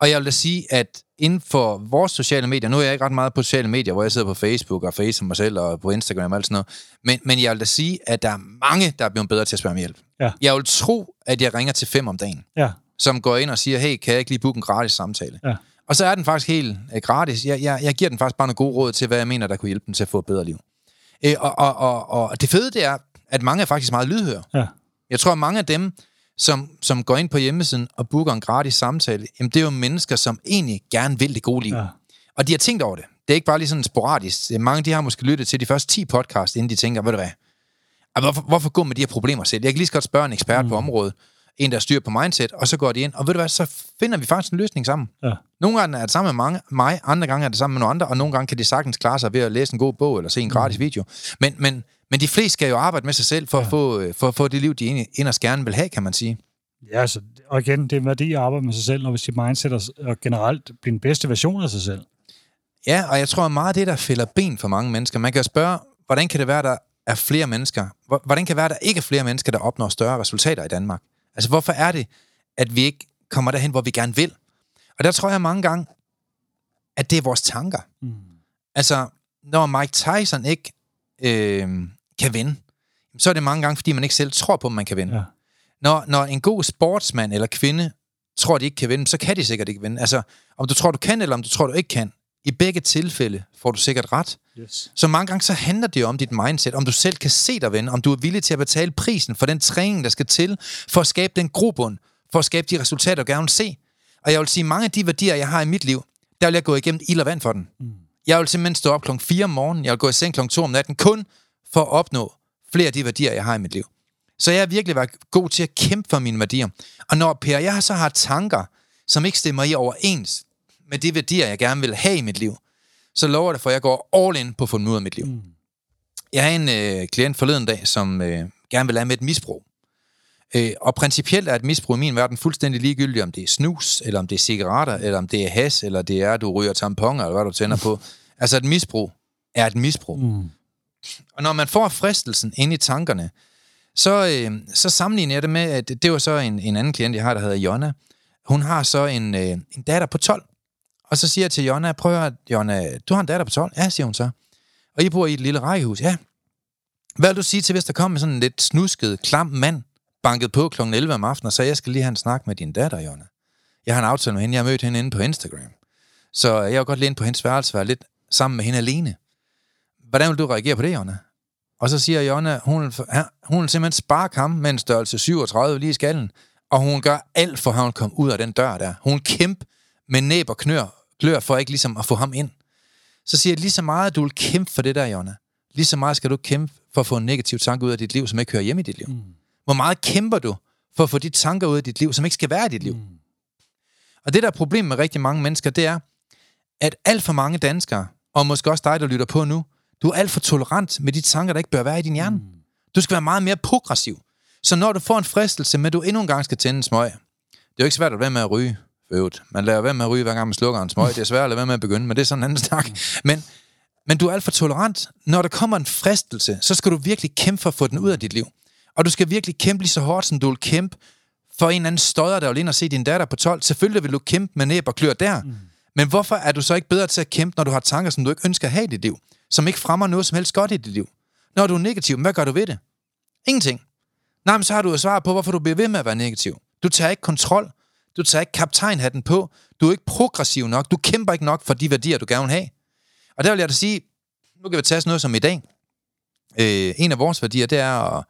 S2: Og jeg vil da sige, at inden for vores sociale medier, nu er jeg ikke ret meget på sociale medier, hvor jeg sidder på Facebook og Face mig selv og på Instagram og alt sådan noget, men, men jeg vil da sige, at der er mange, der er blevet bedre til at spørge om hjælp.
S1: Ja.
S2: Jeg vil tro, at jeg ringer til fem om dagen,
S1: Ja,
S2: som går ind og siger, hey, kan jeg ikke lige booke en gratis samtale?
S1: Ja.
S2: Og så er den faktisk helt øh, gratis. Jeg, jeg, jeg giver den faktisk bare nogle gode råd til, hvad jeg mener, der kunne hjælpe dem til at få et bedre liv. Øh, og, og, og, og det fede det er, at mange er faktisk meget lydhøre.
S1: ja,
S2: Jeg tror, at mange af dem, som, som går ind på hjemmesiden og booker en gratis samtale, jamen det er jo mennesker, som egentlig gerne vil det gode liv.
S1: ja.
S2: Og de har tænkt over det. Det er ikke bare lige sådan sporadisk. Mange de har måske lyttet til de første 10 podcast, inden de tænker, ved du hvad, "Ah, hvorfor, hvorfor gå med de her problemer selv? Jeg kan lige så godt spørge en ekspert mm. på området, en, der styrer på mindset, og så går de ind, og ved du hvad, så finder vi faktisk en løsning sammen.
S1: Ja.
S2: Nogle gange er det sammen med mange, mig, andre gange er det sammen med nogle andre, og nogle gange kan de sagtens klare sig ved at læse en god bog eller se en gratis mm. video. Men, men, men de fleste skal jo arbejde med sig selv for, ja. at, få, øh, for at få det liv, de egentlig inderst gerne vil have, kan man sige.
S1: Ja, altså, og igen, det er værdi at arbejde med sig selv, og hvis sit mindset og generelt blive den bedste version af sig selv.
S2: Ja, og jeg tror meget af det, der fælder ben for mange mennesker. Man kan jo spørge, hvordan kan det være, der er flere mennesker? Hvor- Hvordan kan det være, der ikke er flere mennesker, der opnår større resultater i Danmark? Altså, hvorfor er det, at vi ikke kommer derhen, hvor vi gerne vil? Og der tror jeg mange gange, at det er vores tanker.
S1: Mm.
S2: Altså, når Mike Tyson ikke øh, kan vinde, så er det mange gange, fordi man ikke selv tror på, at man kan vinde.
S1: Ja.
S2: Når, når en god sportsmand eller kvinde tror, de ikke kan vinde, så kan de sikkert ikke vinde. Altså, om du tror, du kan, eller om du tror, du ikke kan. I begge tilfælde får du sikkert ret.
S1: Yes.
S2: Så mange gange så handler det jo om dit mindset, om du selv kan se dig vinde, om du er villig til at betale prisen for den træning, der skal til, for at skabe den grobund, for at skabe de resultater, du gerne vil se. Og jeg vil sige, mange af de værdier, jeg har i mit liv, der vil jeg gå igennem ild og vand for den. Mm. Jeg vil simpelthen stå op klokken 4 om morgenen, jeg vil gå i seng klokken 2 om natten, kun for at opnå flere af de værdier, jeg har i mit liv. Så jeg har virkelig været god til at kæmpe for mine værdier. Og når Per, jeg så har tanker, som ikke stemmer i overens med de værdier, jeg gerne vil have i mit liv, så lover det for, at jeg går all in på at få dem ud af mit liv. Mm. Jeg har en øh, klient forleden dag, som øh, gerne vil have med et misbrug. Øh, og principielt er et misbrug i min verden fuldstændig ligegyldigt, om det er snus, eller om det er cigaretter, eller om det er has, eller det er, at du ryger tamponer, eller hvad du tænder på. Altså et misbrug er et misbrug.
S1: Mm.
S2: Og når man får fristelsen ind i tankerne, så, øh, så sammenligner jeg det med, at det var så en, en anden klient, jeg har, der hedder Jonna. hun har så en, øh, en datter på 12. Og så siger jeg til Jonna, prøv at høre, Jonna, du har en datter på 12? Ja, siger hun så. Og I bor i et lille rækkehus? Ja. Hvad vil du sige til, hvis der kommer sådan en lidt snusket, klam mand, banket på kl. 11 om aftenen, og sagde, jeg skal lige have en snak med din datter, Jonna. Jeg har en aftale med hende, jeg har mødt hende inde på Instagram. Så jeg har godt lige ind på hendes værelse, være lidt sammen med hende alene. Hvordan vil du reagere på det, Jonna? Og så siger Jonna, hun vil, ja, hun vil simpelthen sparke ham med en størrelse 37 lige i skallen, og hun gør alt for, at han vil komme ud af den dør der. Hun kæmpe med næb og knør, klør for ikke ligesom at få ham ind. Så siger jeg, lige så meget du vil kæmpe for det der, Jonna, lige så meget skal du kæmpe for at få en negativ tanke ud af dit liv, som ikke hører hjemme i dit liv. Mm. Hvor meget kæmper du for at få de tanker ud af dit liv, som ikke skal være i dit liv? Mm. Og det, der er problemet med rigtig mange mennesker, det er, at alt for mange danskere, og måske også dig, der lytter på nu, du er alt for tolerant med de tanker, der ikke bør være i din hjerne. Mm. Du skal være meget mere progressiv. Så når du får en fristelse, men du endnu en gang skal tænde en smøg, det er jo ikke svært at være med at ryge, for Man lader være med at ryge, hver gang man slukker en smøg. Det er svært at lade være med at begynde, men det er sådan en anden snak. Men, men du er alt for tolerant. Når der kommer en fristelse, så skal du virkelig kæmpe for at få den ud af dit liv. Og du skal virkelig kæmpe lige så hårdt, som du vil kæmpe for en eller anden støder, der vil ind og se din datter på 12. Selvfølgelig vil du kæmpe med næb og klør der. Mm. Men hvorfor er du så ikke bedre til at kæmpe, når du har tanker, som du ikke ønsker at have i dit liv? Som ikke fremmer noget som helst godt i dit liv? Når du er negativ, hvad gør du ved det? Ingenting. Nej, men så har du jo svar på, hvorfor du bliver ved med at være negativ. Du tager ikke kontrol. Du tager ikke kaptajnhatten på. Du er ikke progressiv nok. Du kæmper ikke nok for de værdier, du gerne vil have. Og der vil jeg da sige, nu kan vi tage sådan noget som i dag. Øh, en af vores værdier, det er at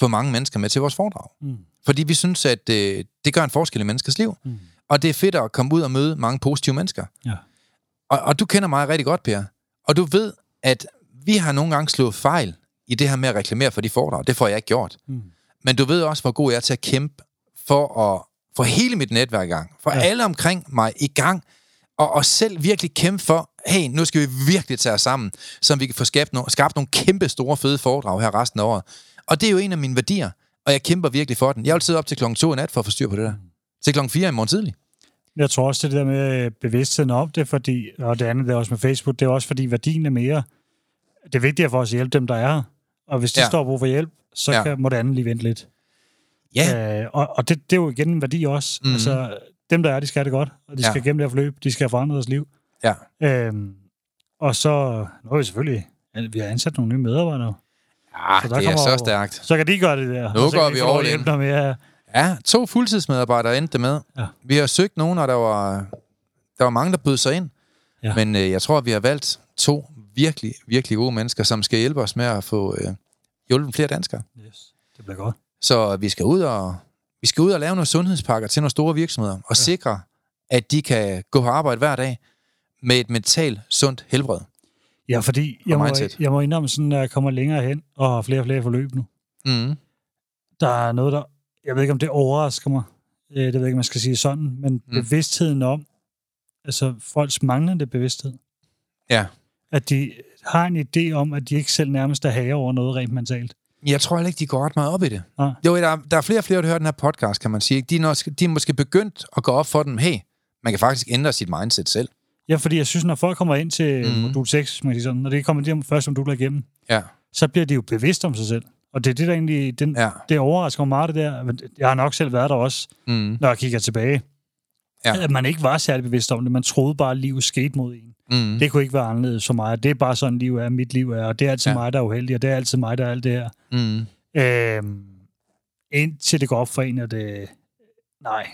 S2: få mange mennesker med til vores foredrag. Mm. Fordi vi synes, at øh, det gør en forskel i menneskers liv. Mm. Og det er fedt at komme ud og møde mange positive mennesker. Ja. Og, og du kender mig rigtig godt, Per. Og du ved, at vi har nogle gange slået fejl i det her med at reklamere for de foredrag. Det får jeg ikke gjort. Mm. Men du ved også, hvor god jeg er til at kæmpe for at få hele mit netværk i gang. For ja. alle omkring mig i gang. Og, og selv virkelig kæmpe for, hey, nu skal vi virkelig tage os sammen, så vi kan få skabt, no- skabt nogle kæmpe store fede foredrag her resten af året. Og det er jo en af mine værdier, og jeg kæmper virkelig for den. Jeg vil sidde op til klokken 2 i nat for at få styr på det der. Til klokken 4 i morgen tidlig.
S1: Jeg tror også, det der med bevidstheden om det, fordi, og det andet der også med Facebook, det er også fordi værdien er mere, det er vigtigt for os at hjælpe dem, der er Og hvis de ja. står brug for hjælp, så ja. kan, må det andet lige vente lidt. Ja. Øh, og og det, det er jo igen en værdi også. Mm-hmm. Altså, dem, der er, de skal have det godt, og de ja. skal gennem det her forløb, de skal have forandret deres liv. Ja. Øhm, og så, nu er vi selvfølgelig, vi har ansat nogle nye medarbejdere.
S2: Ja, så der det er så stærkt.
S1: Så kan de gøre det der.
S2: Nu går vi over ind.
S1: Med,
S2: Ja, to fuldtidsmedarbejdere endte med. Ja. Vi har søgt nogen, og der var, der var mange, der bød sig ind. Ja. Men øh, jeg tror, at vi har valgt to virkelig, virkelig gode mennesker, som skal hjælpe os med at få øh, hjulpet flere danskere.
S1: Yes, det bliver godt.
S2: Så vi skal ud og vi skal ud og lave nogle sundhedspakker til nogle store virksomheder, og ja. sikre, at de kan gå på arbejde hver dag med et mentalt sundt helbred.
S1: Ja, fordi jeg må, jeg må indrømme sådan, at jeg kommer længere hen og har flere og flere forløb nu. Mm. Der er noget, der jeg ved ikke, om det overrasker mig, øh, det ved jeg ikke, om man skal sige sådan, men mm. bevidstheden om, altså folks manglende bevidsthed.
S2: Ja.
S1: At de har en idé om, at de ikke selv nærmest er herre over noget rent mentalt.
S2: Jeg tror heller ikke, de går ret meget op i det. Ja. Jo, der, der er flere og flere, der hører den her podcast, kan man sige. De er, de er måske begyndt at gå op for dem, hey, man kan faktisk ændre sit mindset selv.
S1: Ja, fordi jeg synes, når folk kommer ind til mm. modul 6, man sige sådan, når det kommer de første moduler igennem,
S2: ja.
S1: så bliver de jo bevidste om sig selv. Og det er det, der egentlig... Den, ja. Det overrasker mig meget, det der. Jeg har nok selv været der også, mm. når jeg kigger tilbage. Ja. At man ikke var særlig bevidst om det. Man troede bare, at livet skete mod en. Mm. Det kunne ikke være anderledes for mig. Det er bare sådan, livet er. Mit liv er. Og det er altid ja. mig, der er uheldig. Og det er altid mig, der er alt det her. Mm. Øhm, indtil det går op for en, at det... Nej.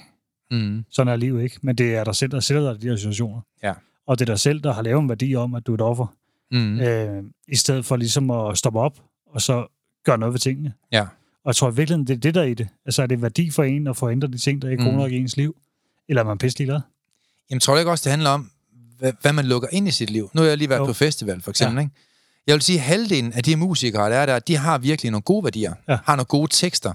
S1: Mm. Sådan er livet ikke. Men det er dig selv, der sætter dig i de her situationer.
S2: Ja.
S1: Og det er dig selv, der har lavet en værdi om, at du er et offer. Mm. Øh, I stedet for ligesom at stoppe op, og så gøre noget ved tingene.
S2: Ja.
S1: Og jeg tror virkelig, det er det, der er i det. Altså, er det værdi for en at få ændret de ting, der ikke mm. i ens liv? Eller er man pisselig glad?
S2: Jamen, tror jeg ikke også, det handler om, hvad, hvad man lukker ind i sit liv? Nu har jeg lige været jo. på festival, for eksempel, ja. ikke? Jeg vil sige, at halvdelen af de musikere, der er der, de har virkelig nogle gode værdier. Ja. Har nogle gode tekster.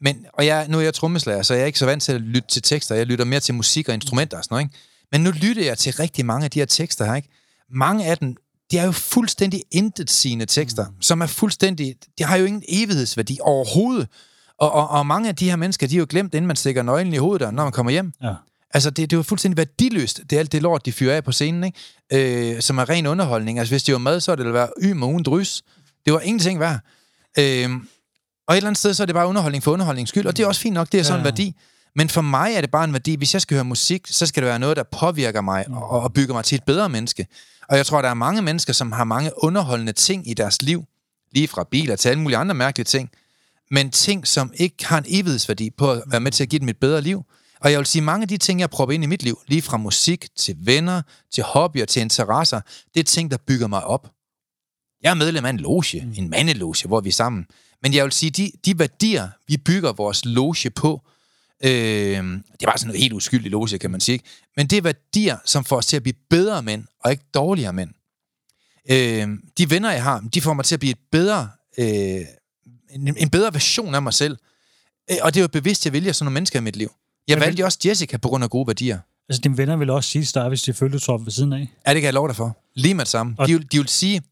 S2: Men, og jeg, nu er jeg trommeslager, så jeg er ikke så vant til at lytte til tekster. Jeg lytter mere til musik og instrumenter og sådan noget, ikke? Men nu lytter jeg til rigtig mange af de her tekster her, ikke? Mange af dem, de er jo fuldstændig intet sine tekster, mm. som er fuldstændig, de har jo ingen evighedsværdi overhovedet. Og, og, og mange af de her mennesker, de er jo glemt, inden man stikker nøglen i hovedet, når man kommer hjem. Ja. Altså, det, det er jo fuldstændig værdiløst, det er alt det lort, de fyrer af på scenen, ikke? Øh, som er ren underholdning. Altså, hvis det var mad, så ville det være ym og drys. Det var ingenting værd. Øh, og et eller andet sted, så er det bare underholdning for underholdningens skyld, og det er også fint nok, det er sådan ja. en værdi. Men for mig er det bare en værdi. Hvis jeg skal høre musik, så skal det være noget, der påvirker mig og, og bygger mig til et bedre menneske. Og jeg tror, der er mange mennesker, som har mange underholdende ting i deres liv. Lige fra biler til alle mulige andre mærkelige ting. Men ting, som ikke har en evighedsværdi på at være med til at give dem et bedre liv. Og jeg vil sige, mange af de ting, jeg prøver ind i mit liv, lige fra musik til venner, til hobbyer, til interesser, det er ting, der bygger mig op. Jeg er medlem af en loge, mm. en mandeloge, hvor vi er sammen. Men jeg vil sige, de, de værdier, vi bygger vores loge på, øh, det er bare sådan noget helt uskyldigt loge, kan man sige. Ikke? Men det er værdier, som får os til at blive bedre mænd, og ikke dårligere mænd. Øh, de venner, jeg har, de får mig til at blive et bedre, øh, en, en bedre version af mig selv. Øh, og det er jo bevidst, at jeg vælger sådan nogle mennesker i mit liv. Jeg
S1: Men-
S2: valgte også Jessica på grund af gode værdier.
S1: Altså, dine venner vil også sige til dig, hvis de følte trop ved siden af.
S2: Ja, det kan jeg love dig for. Lige med det samme.
S1: Og-
S2: De, vil- de vil sige,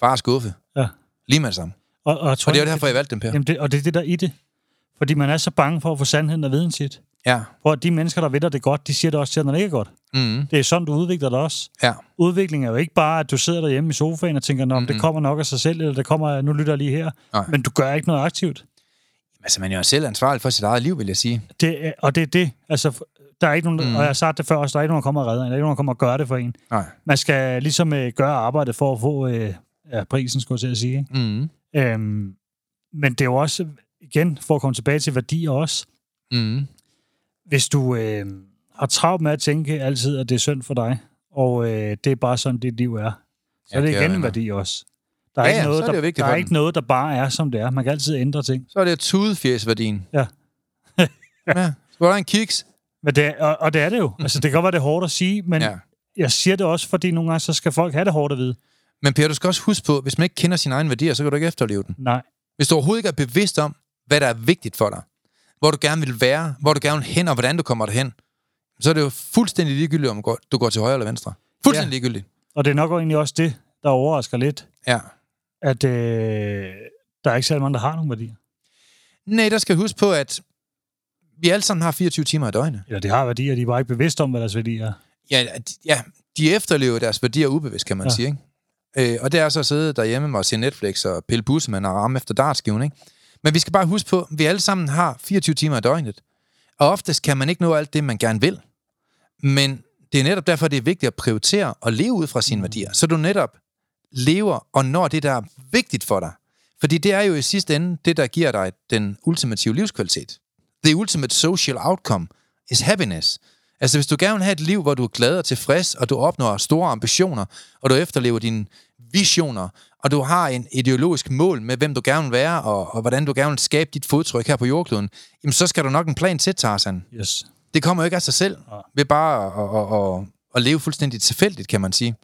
S2: far er skuffe.
S1: Ja.
S2: Lige med det samme.
S1: Og, og, tror,
S2: Og det er jo derfor, jeg valgte dem, Per.
S1: Jamen det, og det er det, der er i det. Fordi man er så bange for at få sandheden af viden sit.
S2: Ja.
S1: Hvor de mennesker, der ved det godt, de siger det også til når det ikke er godt.
S2: Mm.
S1: Det er sådan, du udvikler dig også.
S2: Ja.
S1: Udvikling er jo ikke bare, at du sidder derhjemme i sofaen og tænker, om det kommer nok af sig selv, eller det kommer, nu lytter jeg lige her.
S2: Nej.
S1: Men du gør ikke noget aktivt.
S2: Altså, man er jo selv ansvarlig for sit eget liv, vil jeg sige.
S1: Det er, og det er det. Altså, der er ikke nogen,
S2: Mm.
S1: mm. og jeg har sagt det før også, der er ikke nogen, der kommer og redder en. Der er ikke nogen, der kommer og gør det for en.
S2: Nej.
S1: Man skal ligesom øh, gøre arbejdet for at få øh, ja, prisen, skulle jeg til at sige. Ikke?
S2: Mm.
S1: Øhm, men det er jo også, igen, for at komme tilbage til værdier også,
S2: Mm.
S1: hvis du øh, har travlt med at tænke altid, at det er synd for dig, og øh, det er bare sådan, dit liv er, så
S2: Ja,
S1: er det igen en værdi også. Der er,
S2: Ja,
S1: ikke,
S2: ja,
S1: noget,
S2: er
S1: der, der er ikke noget, der bare er, som det er. Man kan altid ændre ting.
S2: Så er det tudefjæsværdien.
S1: Ja.
S2: ja. Var der en kiks.
S1: Men det, er- og, og det er det jo. Altså, det kan godt være, det er hårdt at sige, men
S2: Ja.
S1: ja. jeg siger det også, fordi nogle gange, så skal folk have det hårdt at vide.
S2: Men Per, du skal også huske på, hvis man ikke kender sine egne værdier, så kan du ikke efterleve den.
S1: Nej.
S2: Hvis du overhovedet ikke er bevidst om, hvad der er vigtigt for dig, hvor du gerne vil være, hvor du gerne vil hen, og hvordan du kommer derhen, så er det jo fuldstændig ligegyldigt, om du går- til højre eller venstre. Fuldstændig
S1: Ja.
S2: ligegyldigt.
S1: Og det er nok egentlig også det, der overrasker lidt,
S2: Ja.
S1: at øh, der er ikke særlig mange, der har nogle værdier.
S2: Nej, der skal huske på, at vi alle sammen har 24 timer i døgnet.
S1: Eller de har værdier, de er bare ikke bevidste om, hvad deres værdier er.
S2: Ja, de- ja, de efterlever deres værdier ubevidst, kan man ja.
S1: Ja.
S2: sige. Ikke? Øh, og det er så at sidde derhjemme og se Netflix og pille bussemand og ramme efter dartskiven. Ikke? Men vi skal bare huske på, at vi alle sammen har 24 timer i døgnet. Og oftest kan man ikke nå alt det, man gerne vil. Men det er netop derfor, det er vigtigt at prioritere og leve ud fra sine værdier. Så du netop lever og når det, der er vigtigt for dig. Fordi det er jo i sidste ende det, der giver dig den ultimative livskvalitet. The ultimate social outcome is happiness. Altså hvis du gerne vil have et liv, hvor du er glad og tilfreds, og du opnår store ambitioner, og du efterlever dine visioner, og du har en ideologisk mål med, hvem du gerne vil være, og, og hvordan du gerne vil skabe dit fodtryk her på jordkloden, jamen så skal du nok en plan til, Tarzan.
S1: Yes.
S2: Det kommer jo ikke af sig selv, ved bare at, at, at, at leve fuldstændig tilfældigt, kan man sige.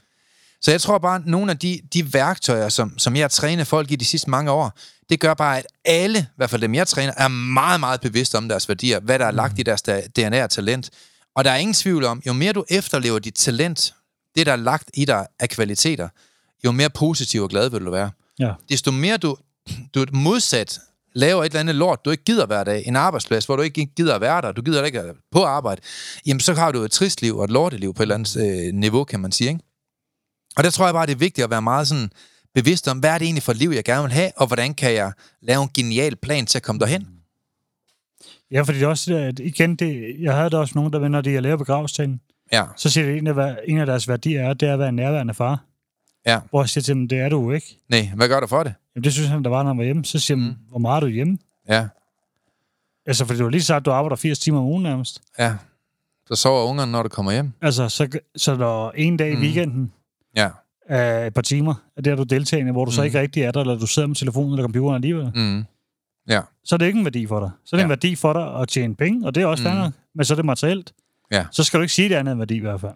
S2: Så jeg tror bare, at nogle af de, de værktøjer, som, som jeg har trænet folk i de sidste mange år, det gør bare, at alle, i hvert fald dem jeg træner, er meget, meget bevidste om deres værdier, hvad der er lagt i deres DNA og talent. Og der er ingen tvivl om, jo mere du efterlever dit talent, det der er lagt i dig af kvaliteter, jo mere positiv og glad vil du være.
S1: Ja.
S2: Desto mere du, du er modsat laver et eller andet lort, du ikke gider hver dag, en arbejdsplads, hvor du ikke gider at være der, du gider ikke at på arbejde, jamen så har du et trist liv og et lorteliv på et eller andet øh, niveau, kan man sige. Ikke? Og der tror jeg bare, det er vigtigt at være meget sådan bevidst om, hvad er det egentlig for et liv, jeg gerne vil have, og hvordan kan jeg lave en genial plan til at komme derhen?
S1: Ja, fordi det er også, det, at igen, det, jeg havde da også nogen, der når de er lærer begravstænden,
S2: Ja,
S1: så siger det, en af, hvad- en af deres værdier er, det er at være en nærværende far.
S2: Ja.
S1: Hvor jeg siger til dem, det er du ikke.
S2: Nej, hvad gør du for det?
S1: Jamen, det synes han, der var, når han var hjemme. Så siger jeg, mm. hvor meget er du hjemme?
S2: Ja,
S1: Altså, fordi du har lige sagt, at du arbejder 80 timer om ugen nærmest.
S2: ja. Så sover ungerne, når du kommer hjem.
S1: Altså, så, så når en dag i
S2: Mm.
S1: weekenden
S2: Ja.
S1: er et par timer, er det, er du deltagende, hvor du mm. så ikke rigtig er der, eller du sidder med telefonen eller computeren alligevel,
S2: Mm. Ja.
S1: så er det ikke en værdi for dig. Så er det
S2: Ja.
S1: en værdi for dig at tjene penge, og det er også
S2: Mm.
S1: fair men så er det materielt.
S2: Ja.
S1: Så skal du ikke sige, det er andet end værdi i hvert fald.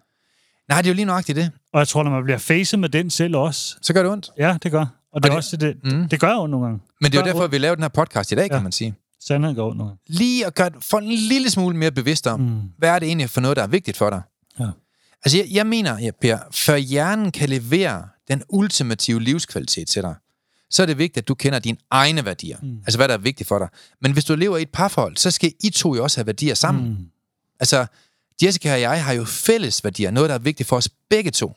S2: Nej, det er jo lige nøjagtigt det.
S1: Og jeg tror, når man bliver facet med den selv også,
S2: Så gør det ondt.
S1: ja, det gør. Og det, er
S2: det-
S1: også det,
S2: Mm.
S1: det, gør ondt nogle gange.
S2: Men det er jo
S1: gør
S2: derfor, vi laver den her podcast i dag, kan
S1: Ja.
S2: man sige.
S1: Sandheden går ondt nogle gange.
S2: Lige at gøre folk en lille smule mere bevidst om,
S1: Mm.
S2: hvad er det egentlig for noget, der er vigtigt for dig?
S1: Ja.
S2: Altså, jeg, jeg mener, ja, Per, før hjernen kan levere den ultimative livskvalitet til dig, så er det vigtigt, at du kender dine egne værdier. Mm. Altså, hvad der er vigtigt for dig. Men hvis du lever i et parforhold, så skal I to jo også have værdier sammen. Mm.
S1: Mm.
S2: Altså, Jessica og jeg har jo fælles værdier, noget, der er vigtigt for os begge to.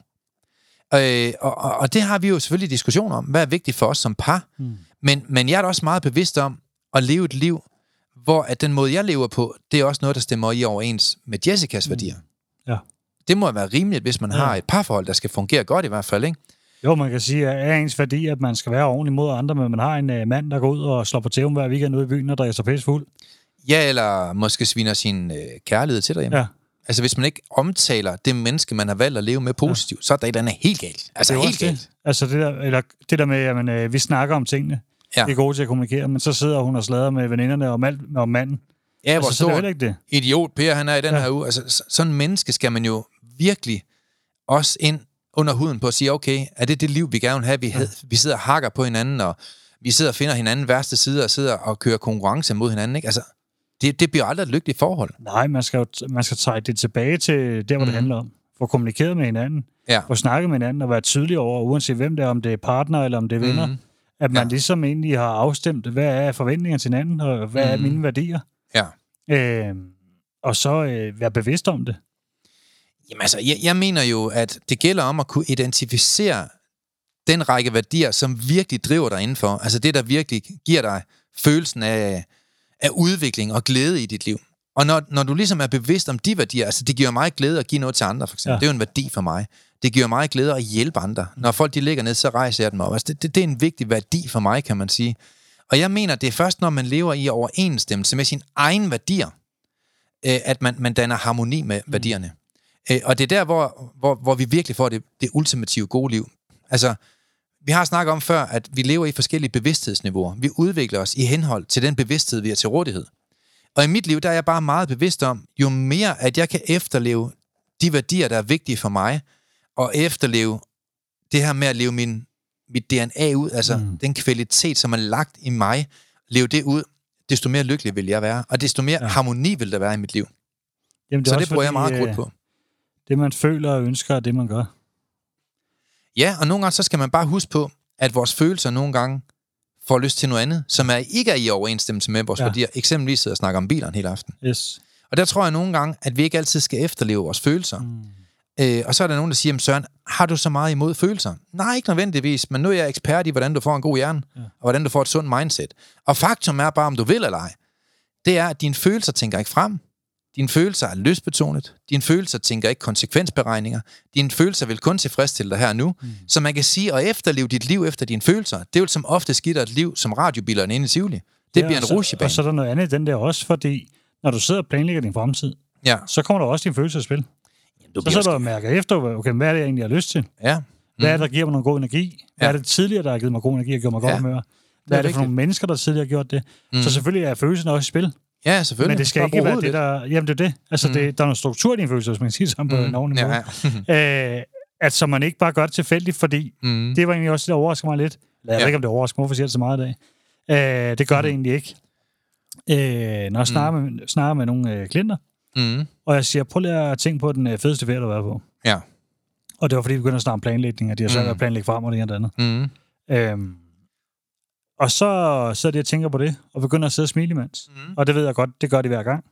S2: Øh, og, og, og det har vi jo selvfølgelig diskussioner om, hvad er vigtigt for os som par.
S1: Mm.
S2: Men, men jeg er da også meget bevidst om at leve et liv, hvor at den måde, jeg lever på, det er også noget, der stemmer i overens med Jessicas værdier.
S1: Ja.
S2: Det må være rimeligt, hvis man
S1: Ja.
S2: har et parforhold, der skal fungere godt i hvert fald, ikke?
S1: Jo, man kan sige, at er ens værdi, at man skal være ordentlig mod andre, men man har en uh, mand, der går ud og slår på tæven hver weekend ude i byen og drikker sig pisse fuld.
S2: Ja, eller måske sviner sin øh, kærlighed til derhjemme.
S1: Ja.
S2: Altså, hvis man ikke omtaler det menneske, man har valgt at leve med positivt, ja. så er der et andet helt galt. Altså,
S1: Det er
S2: helt galt.
S1: det. Altså det der, eller det der med, at man, øh, vi snakker om tingene.
S2: Ja.
S1: Vi er gode til at kommunikere, men så sidder hun og slader med veninderne om, alt, om manden.
S2: Ja, hvor
S1: altså, så er det
S2: stor
S1: ikke det.
S2: idiot Per han er i den ja. Her uge. Altså, sådan en menneske skal man jo virkelig også ind under huden på at sige, okay, er det det liv, vi gerne vil have? Vi, ja. vi sidder og hakker på hinanden, og vi sidder og finder hinanden værste sider, og sidder og kører konkurrence mod hinanden, ikke? Altså, det, det bliver aldrig et lykkeligt forhold.
S1: Nej, man skal jo man skal trække det tilbage til der, hvor mm. det handler om. Få kommunikeret med hinanden.
S2: Ja.
S1: Få snakket med hinanden og være tydelig over, uanset hvem det er, om det er partner eller om det er venner.
S2: Mhm.
S1: At man
S2: Ja.
S1: ja. ligesom egentlig har afstemt, hvad er forventningerne til hinanden, og hvad mm. er
S2: Mhm.
S1: mine værdier.
S2: Ja.
S1: Øh, og så øh, være bevidst om det.
S2: Jamen altså, jeg, jeg mener jo, at det gælder om at kunne identificere den række værdier, som virkelig driver dig indenfor. Altså det, der virkelig giver dig følelsen af, af udvikling og glæde i dit liv. Og når, når du ligesom er bevidst om de værdier, altså det giver mig glæde at give noget til andre, for eksempel. Ja. Det er jo en værdi for mig. Det giver mig glæde at hjælpe andre. Når folk de ligger ned, så rejser jeg dem op. Altså det, det, det er en vigtig værdi for mig, kan man sige. Og jeg mener, det er først, når man lever i overensstemmelse med sine egne værdier, øh, at man, man danner harmoni med værdierne. Øh, og det er der, hvor, hvor, hvor vi virkelig får det, det ultimative gode liv. Altså, vi har snakket om før, at vi lever i forskellige bevidsthedsniveauer. Vi udvikler os i henhold til den bevidsthed, vi har til rådighed. Og i mit liv, der er jeg bare meget bevidst om, jo mere, at jeg kan efterleve de værdier, der er vigtige for mig, og efterleve det her med at leve min, mit DNA ud, altså mm. Den kvalitet, som er lagt i mig, leve det ud, desto mere lykkelig vil jeg være, og desto mere ja. Harmoni vil der være i mit liv.
S1: Jamen,
S2: Så
S1: er
S2: det bruger jeg meget
S1: fordi,
S2: krudt
S1: øh,
S2: på.
S1: Det, man føler og ønsker, er det, man gør.
S2: Ja, og nogle gange så skal man bare huske på, at vores følelser nogle gange får lyst til noget andet, som er ikke er i overensstemmelse med vores ja. Værdier. Eksempelvis sidder og snakker om bilerne hele aften.
S1: Yes.
S2: Og der tror jeg nogle gange, at vi ikke altid skal efterleve vores følelser. Mm. Øh, og så er der nogen, der siger, "Jamen, Søren, har du så meget imod følelser? Nej, ikke nødvendigvis, men nu er jeg ekspert i, hvordan du får en god hjerne. Ja. og hvordan du får et sundt mindset. Og faktum er bare, om du vil eller ej, det er, at dine følelser tænker ikke frem. Dine følelser er lystbetonet. Dine følelser tænker ikke konsekvensberegninger. Dine følelser vil kun tilfredsstille dig her og nu. Mm. Så man kan sige, at efterleve dit liv efter dine følelser, det vil som ofte skidt et liv som radiobilerne inde i Tivoli. Det
S1: Ja,
S2: bliver en rushebane.
S1: Og så er der noget andet i den der også, fordi når du sidder og planlægger din fremtid,
S2: Ja.
S1: så kommer der også din følelse i spil.
S2: Du
S1: Så sidder du og mærker efter, okay, hvad er det, jeg egentlig har lyst til?
S2: Ja.
S1: Hvad er det, der giver mig noget god energi? Hvad
S2: Ja.
S1: er det tidligere, der har givet mig god energi og gjort mig godt
S2: Ja.
S1: humør?
S2: er
S1: Hvad er det for nogle mennesker, der tidligere har gjort det?
S2: Mm.
S1: Mm. Så selvfølgelig er følelsen også i spil.
S2: Ja, selvfølgelig.
S1: Men det skal ikke være det, der... Jamen, det er det. Altså,
S2: Mm.
S1: mm. det, der er noget struktur i din følelse, hvis man kan sige sådan på
S2: lidt.
S1: en ordentlig måde.
S2: ja.
S1: Øh, at så man ikke bare gør det tilfældigt, fordi
S2: mm.
S1: det var egentlig også det, der overrasker mig lidt. Jeg
S2: Ja.
S1: ved ikke, om det overrasker mig, hvorfor siger jeg det så meget i dag. Øh, det gør det egentlig ikke. Øh, når jeg snakker, med, snakker med nogle øh, klienter,
S2: Mm.
S1: og jeg siger, prøv lige at tænke på den øh, fedeste ferie, du har været på.
S2: Ja.
S1: Og det var, fordi vi begyndte at snakke om planlægning, og de har svært
S2: Mm.
S1: at planlægge frem og det ene og det andet.
S2: Mm.
S1: Øhm, og så sidder de og tænker på det, og begynder at sidde og smile imens.
S2: Mm.
S1: Og det ved jeg godt, det gør de hver gang.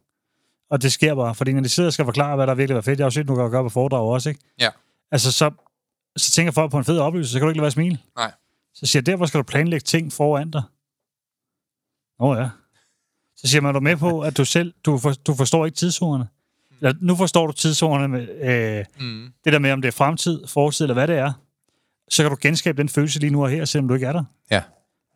S1: Og det sker bare, fordi når de sidder og skal forklare, hvad der virkelig var fedt, jeg har jo set, du kan gøre på foredrag også, ikke?
S2: Ja.
S1: Altså, så, så tænker folk på en fed oplevelse, så kan du ikke lade være at smile.
S2: Nej.
S1: Så siger jeg, derfor skal du planlægge ting foran dig. Nå ja. Så siger man, er du med på, at du selv, du, for, du forstår ikke tidszonerne. Eller, nu forstår du tidszonerne med øh,
S2: Mm.
S1: det der med, om det er fremtid, fortid eller hvad det er. Så kan du genskabe den følelse lige nu og her, selvom du ikke er der.
S2: Ja.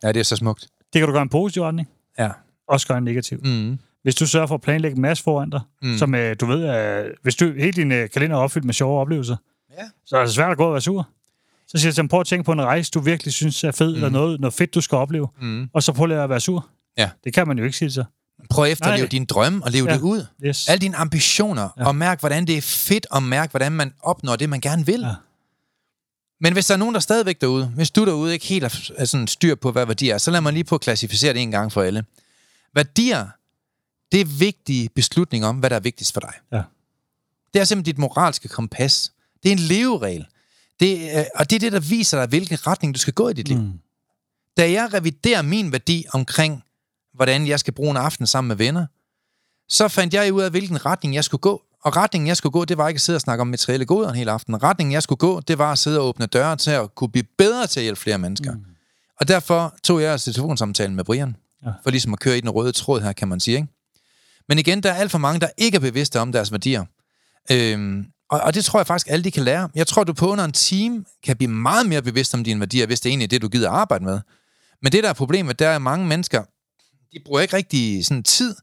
S2: Ja, det er så smukt.
S1: Det kan du gøre en positiv retning,
S2: Ja.
S1: også gøre en negativ.
S2: Mm.
S1: Hvis du sørger for at planlægge en masse foran dig,
S2: Mm.
S1: som øh, du ved, øh, hvis du, hele din øh, kalender er opfyldt med sjove oplevelser,
S2: Ja.
S1: så er det svært at gå og være sur. Så siger jeg til prøv at tænke på en rejse, du virkelig synes er fed, mm. eller noget, noget fedt, du skal opleve,
S2: Mm.
S1: og så prøv at være sur.
S2: Ja.
S1: Det kan man jo ikke sige så.
S2: Prøv at efterleve
S1: Nej.
S2: din drømme og leve
S1: Ja.
S2: det ud.
S1: Yes.
S2: Alle dine ambitioner. Ja. og mærk, hvordan det er fedt, og mærk, hvordan man opnår det, man gerne vil. Ja. Men hvis der er nogen, der er stadigvæk derude, hvis du derude ikke helt er sådan styr på, hvad værdier er, så lad mig lige på at klassificere det en gang for alle. Værdier, det er vigtige beslutninger om, hvad der er vigtigst for dig.
S1: Ja.
S2: Det er simpelthen dit moralske kompas. Det er en leveregel. Det, er- og det er det, der viser dig, hvilken retning du skal gå i dit liv.
S1: Mm.
S2: Da jeg reviderer min værdi omkring, hvordan jeg skal bruge en aften sammen med venner, så fandt jeg ud af, hvilken retning jeg skulle gå. Og retningen, jeg skulle gå, det var ikke at sidde og snakke om materielle goder en hel aften. Retningen, jeg skulle gå, det var at sidde og åbne døre til at kunne blive bedre til at hjælpe flere mennesker. Mm. Og derfor tog jeg altså telefonsamtalen med Brian. Ja. For ligesom at køre i den røde tråd her, kan man sige. Ikke? Men igen, der er alt for mange, der ikke er bevidste om deres værdier. Øhm, og, og det tror jeg faktisk, alle de kan lære. Jeg tror, du på under en time kan blive meget mere bevidst om dine værdier, hvis det er egentlig det, du gider arbejde med. Men det, der er problemet, der er mange mennesker, de bruger ikke rigtig sådan tid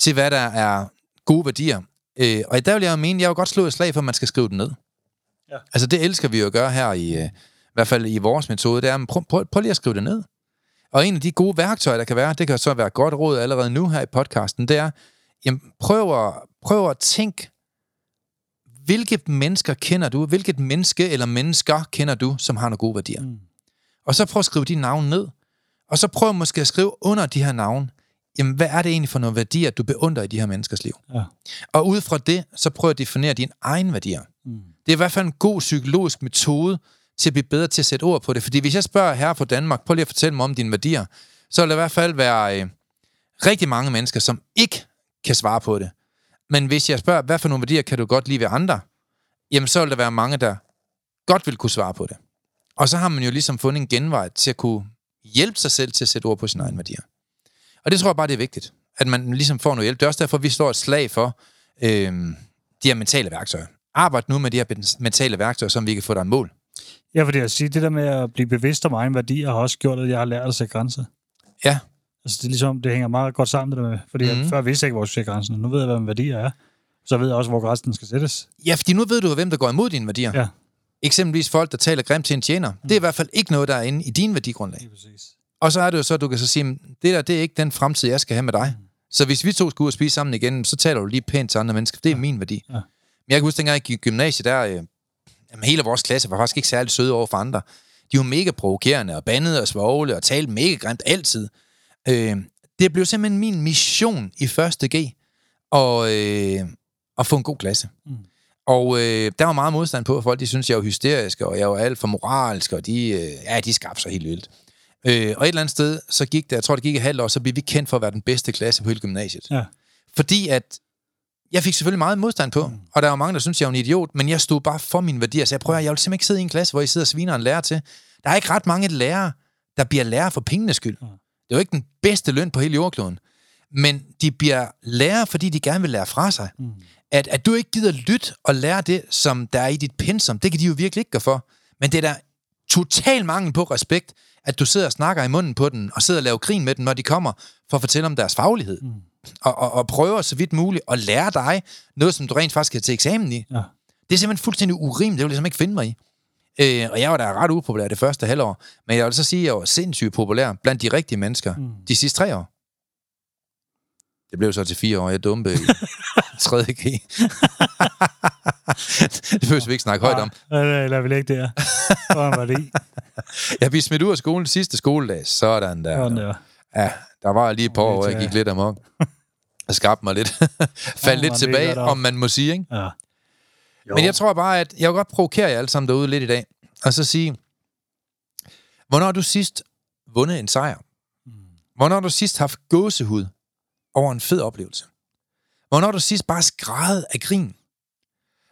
S2: til, hvad der er gode værdier. Øh, og der vil jeg jo mene, jeg vil godt slå et slag for, at man skal skrive det ned. Ja. Altså det elsker vi jo at gøre her i, øh, i hvert fald i vores metode, det er, prøv, prøv, prøv lige at skrive det ned. Og en af de gode værktøjer, der kan være, det kan så være godt råd allerede nu her i podcasten, det er, jamen, prøv, at, prøv at tænke, hvilke mennesker kender du, hvilket menneske eller mennesker kender du, som har nogle gode værdier. Mm. Og så prøv at skrive de navne ned. Og så prøv måske at skrive under de her navne, jamen hvad er det egentlig for nogle værdier, du beundrer i de her menneskers liv? Ja. Og ud fra det, så prøv at definere dine egne værdier. Mm. Det er i hvert fald en god psykologisk metode til at blive bedre til at sætte ord på det. Fordi hvis jeg spørger her på Danmark, prøv lige at fortælle mig om dine værdier, så vil der i hvert fald være øh, rigtig mange mennesker, som ikke kan svare på det. Men hvis jeg spørger, hvad for nogle værdier kan du godt lide ved andre, jamen så vil der være mange, der godt vil kunne svare på det. Og så har man jo ligesom fundet en genvej til at kunne hjælpe sig selv til at sætte ord på sine egne værdier. Og det tror jeg bare, det er vigtigt, at man ligesom får noget hjælp. Det er også derfor, vi slår et slag for øh, de her mentale værktøjer. Arbejd nu med de her mentale værktøjer, som vi kan få dig mål.
S1: Ja, fordi jeg siger, det der med at blive bevidst om egen værdier har også gjort, at jeg har lært at sætte grænser.
S2: Ja.
S1: Altså, det er ligesom, det hænger meget godt sammen det der med, fordi mm. jeg, før vidste jeg ikke, hvor jeg skulle grænsen. Nu ved jeg, hvad en værdier er. Så ved jeg også, hvor grænsen skal sættes.
S2: Ja, fordi nu ved du, hvem der går imod dine værdier. Ja. Eksempelvis folk, der taler grimt til en tjener. Mm. Det er i hvert fald ikke noget, der er inde i din værdigrundlag. Ja, præcis. Og så er det jo så, at du kan så sige, det der, det er ikke den fremtid, jeg skal have med dig. Mm. Så hvis vi to skal ud og spise sammen igen, så taler du lige pænt til andre mennesker. Det er ja. min værdi. Ja. Men jeg kan huske, dengang jeg gik i gymnasiet, der, øh, jamen, hele vores klasse var faktisk ikke særlig søde over for andre. De var mega provokerende og bandede og svogle og talte mega grimt altid. Øh, det blev simpelthen min mission i første G og, øh, at få en god klasse. Mm. Og øh, der var meget modstand på, at folk de synes, jeg var hysterisk, og jeg var alt for moralsk, og de, øh, ja, de skabte sig helt vildt. Øh, og et eller andet sted, så gik det, jeg tror, det gik et halvt år, så blev vi kendt for at være den bedste klasse på hele gymnasiet. Ja. Fordi at jeg fik selvfølgelig meget modstand på, mm. og der var mange, der synes jeg var en idiot, men jeg stod bare for mine værdier, så jeg prøver, jeg vil simpelthen ikke sidde i en klasse, hvor I sidder og sviner en lærer til. Der er ikke ret mange lærere, der bliver lærer for pengenes skyld. Mm. Det er jo ikke den bedste løn på hele jordkloden. Men de bliver lærer, fordi de gerne vil lære fra sig. Mm. At, at du ikke gider lytte og lære det, som der er i dit pensum, det kan de jo virkelig ikke gøre for. Men det er der total mangel på respekt, at du sidder og snakker i munden på den, og sidder og laver grin med den, når de kommer, for at fortælle om deres faglighed. Mm. Og, og, og prøver så vidt muligt at lære dig noget, som du rent faktisk kan til eksamen i. Ja. Det er simpelthen fuldstændig urimeligt. Det vil jeg ligesom ikke finde mig i. Øh, og jeg var da ret upopulær det første halvår. Men jeg vil så sige, at jeg var sindssygt populær blandt de rigtige mennesker mm. de sidste tre år. Det blev så til fire år. Jeg dumpe i tredje G. det behøver vi ikke snakke højt om.
S1: Nej, lad vi ikke det Hvordan var det
S2: Jeg blev smidt ud af skolen sidste skoledag. Sådan der. Sådan der. Ja, der var lige et par år, jeg gik lidt amok. Jeg skabte mig lidt. Faldt lidt tilbage, om man må sige, ikke? Ja. Jo. Men jeg tror bare, at jeg vil godt provokere jer alle sammen derude lidt i dag, og så sige, hvornår har du sidst vundet en sejr? Mm. Hvornår har du sidst haft gåsehud over en fed oplevelse? Hvornår du sidst bare skrædet af grin?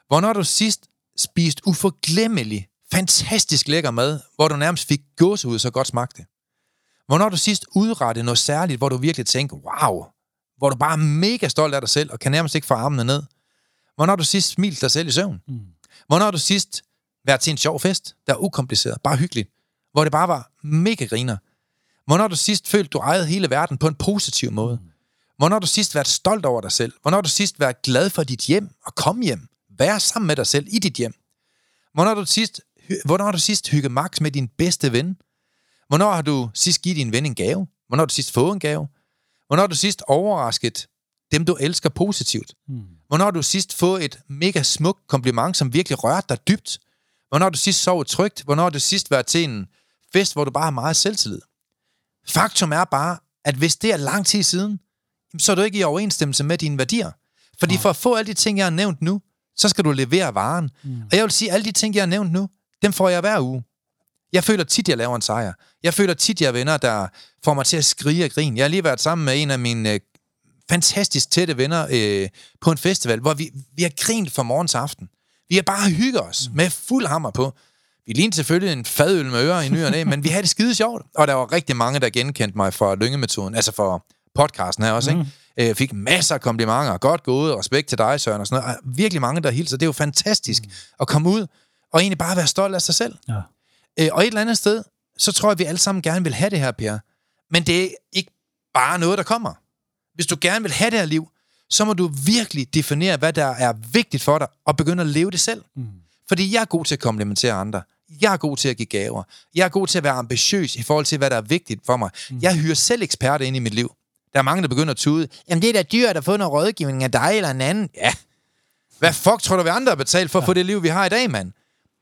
S2: Hvornår du sidst spist uforglemmelig, fantastisk lækker mad, hvor du nærmest fik gåsehud, så godt smagte? Hvornår du sidst udrettet noget særligt, hvor du virkelig tænker, wow, hvor du bare er mega stolt af dig selv, og kan nærmest ikke få armene ned? Hvornår du sidst smilt dig selv i søvn? Mm. Hvornår du sidst været til en sjov fest, der er ukompliceret, bare hyggeligt, hvor det bare var mega griner? Hvornår du sidst følt, du ejede hele verden på en positiv måde? Mm. Hvornår har du sidst været stolt over dig selv? Hvornår har du sidst været glad for dit hjem og komme hjem? Være sammen med dig selv i dit hjem? Hvornår har du sidst, hvornår har du sidst hygget max med din bedste ven? Hvornår har du sidst givet din ven en gave? Hvornår har du sidst fået en gave? Hvornår har du sidst overrasket dem, du elsker positivt? Mm. Hvornår har du sidst fået et mega smukt kompliment, som virkelig rørte dig dybt? Hvornår har du sidst sovet trygt? Hvornår har du sidst været til en fest, hvor du bare har meget selvtillid? Faktum er bare, at hvis det er lang tid siden, så er du ikke i overensstemmelse med dine værdier. Fordi ja. for at få alle de ting, jeg har nævnt nu, så skal du levere varen. Mm. Og jeg vil sige, at alle de ting, jeg har nævnt nu, dem får jeg hver uge. Jeg føler tit, jeg laver en sejr. Jeg føler tit, jeg er venner, der får mig til at skrige og grine. Jeg har lige været sammen med en af mine øh, fantastisk tætte venner øh, på en festival, hvor vi, vi har grint fra morgen til aften. Vi har bare hygget os mm. med fuld hammer på. Vi lignede selvfølgelig en fadøl med ører i ny og næ, men vi havde det skide sjovt. Og der var rigtig mange, der genkendte mig fra lyngemetoden, altså for podcasten her også, mm. ikke? Jeg fik masser af komplimenter, godt gået, respekt til dig, Søren, og sådan noget. Og virkelig mange, der hilser. Det er jo fantastisk mm. at komme ud og egentlig bare være stolt af sig selv.
S1: Ja.
S2: Øh, og et eller andet sted, så tror jeg, at vi alle sammen gerne vil have det her, Per. Men det er ikke bare noget, der kommer. Hvis du gerne vil have det her liv, så må du virkelig definere, hvad der er vigtigt for dig, og begynde at leve det selv. Mm. Fordi jeg er god til at komplementere andre. Jeg er god til at give gaver. Jeg er god til at være ambitiøs i forhold til, hvad der er vigtigt for mig. Mm. Jeg hyrer selv eksperter ind i mit liv. Der er mange, der begynder at tude. Jamen, det er da dyrt at få noget rådgivning af dig eller en anden. Ja. Hvad fuck tror du, vi andre har betalt for at ja. få det liv, vi har i dag, mand?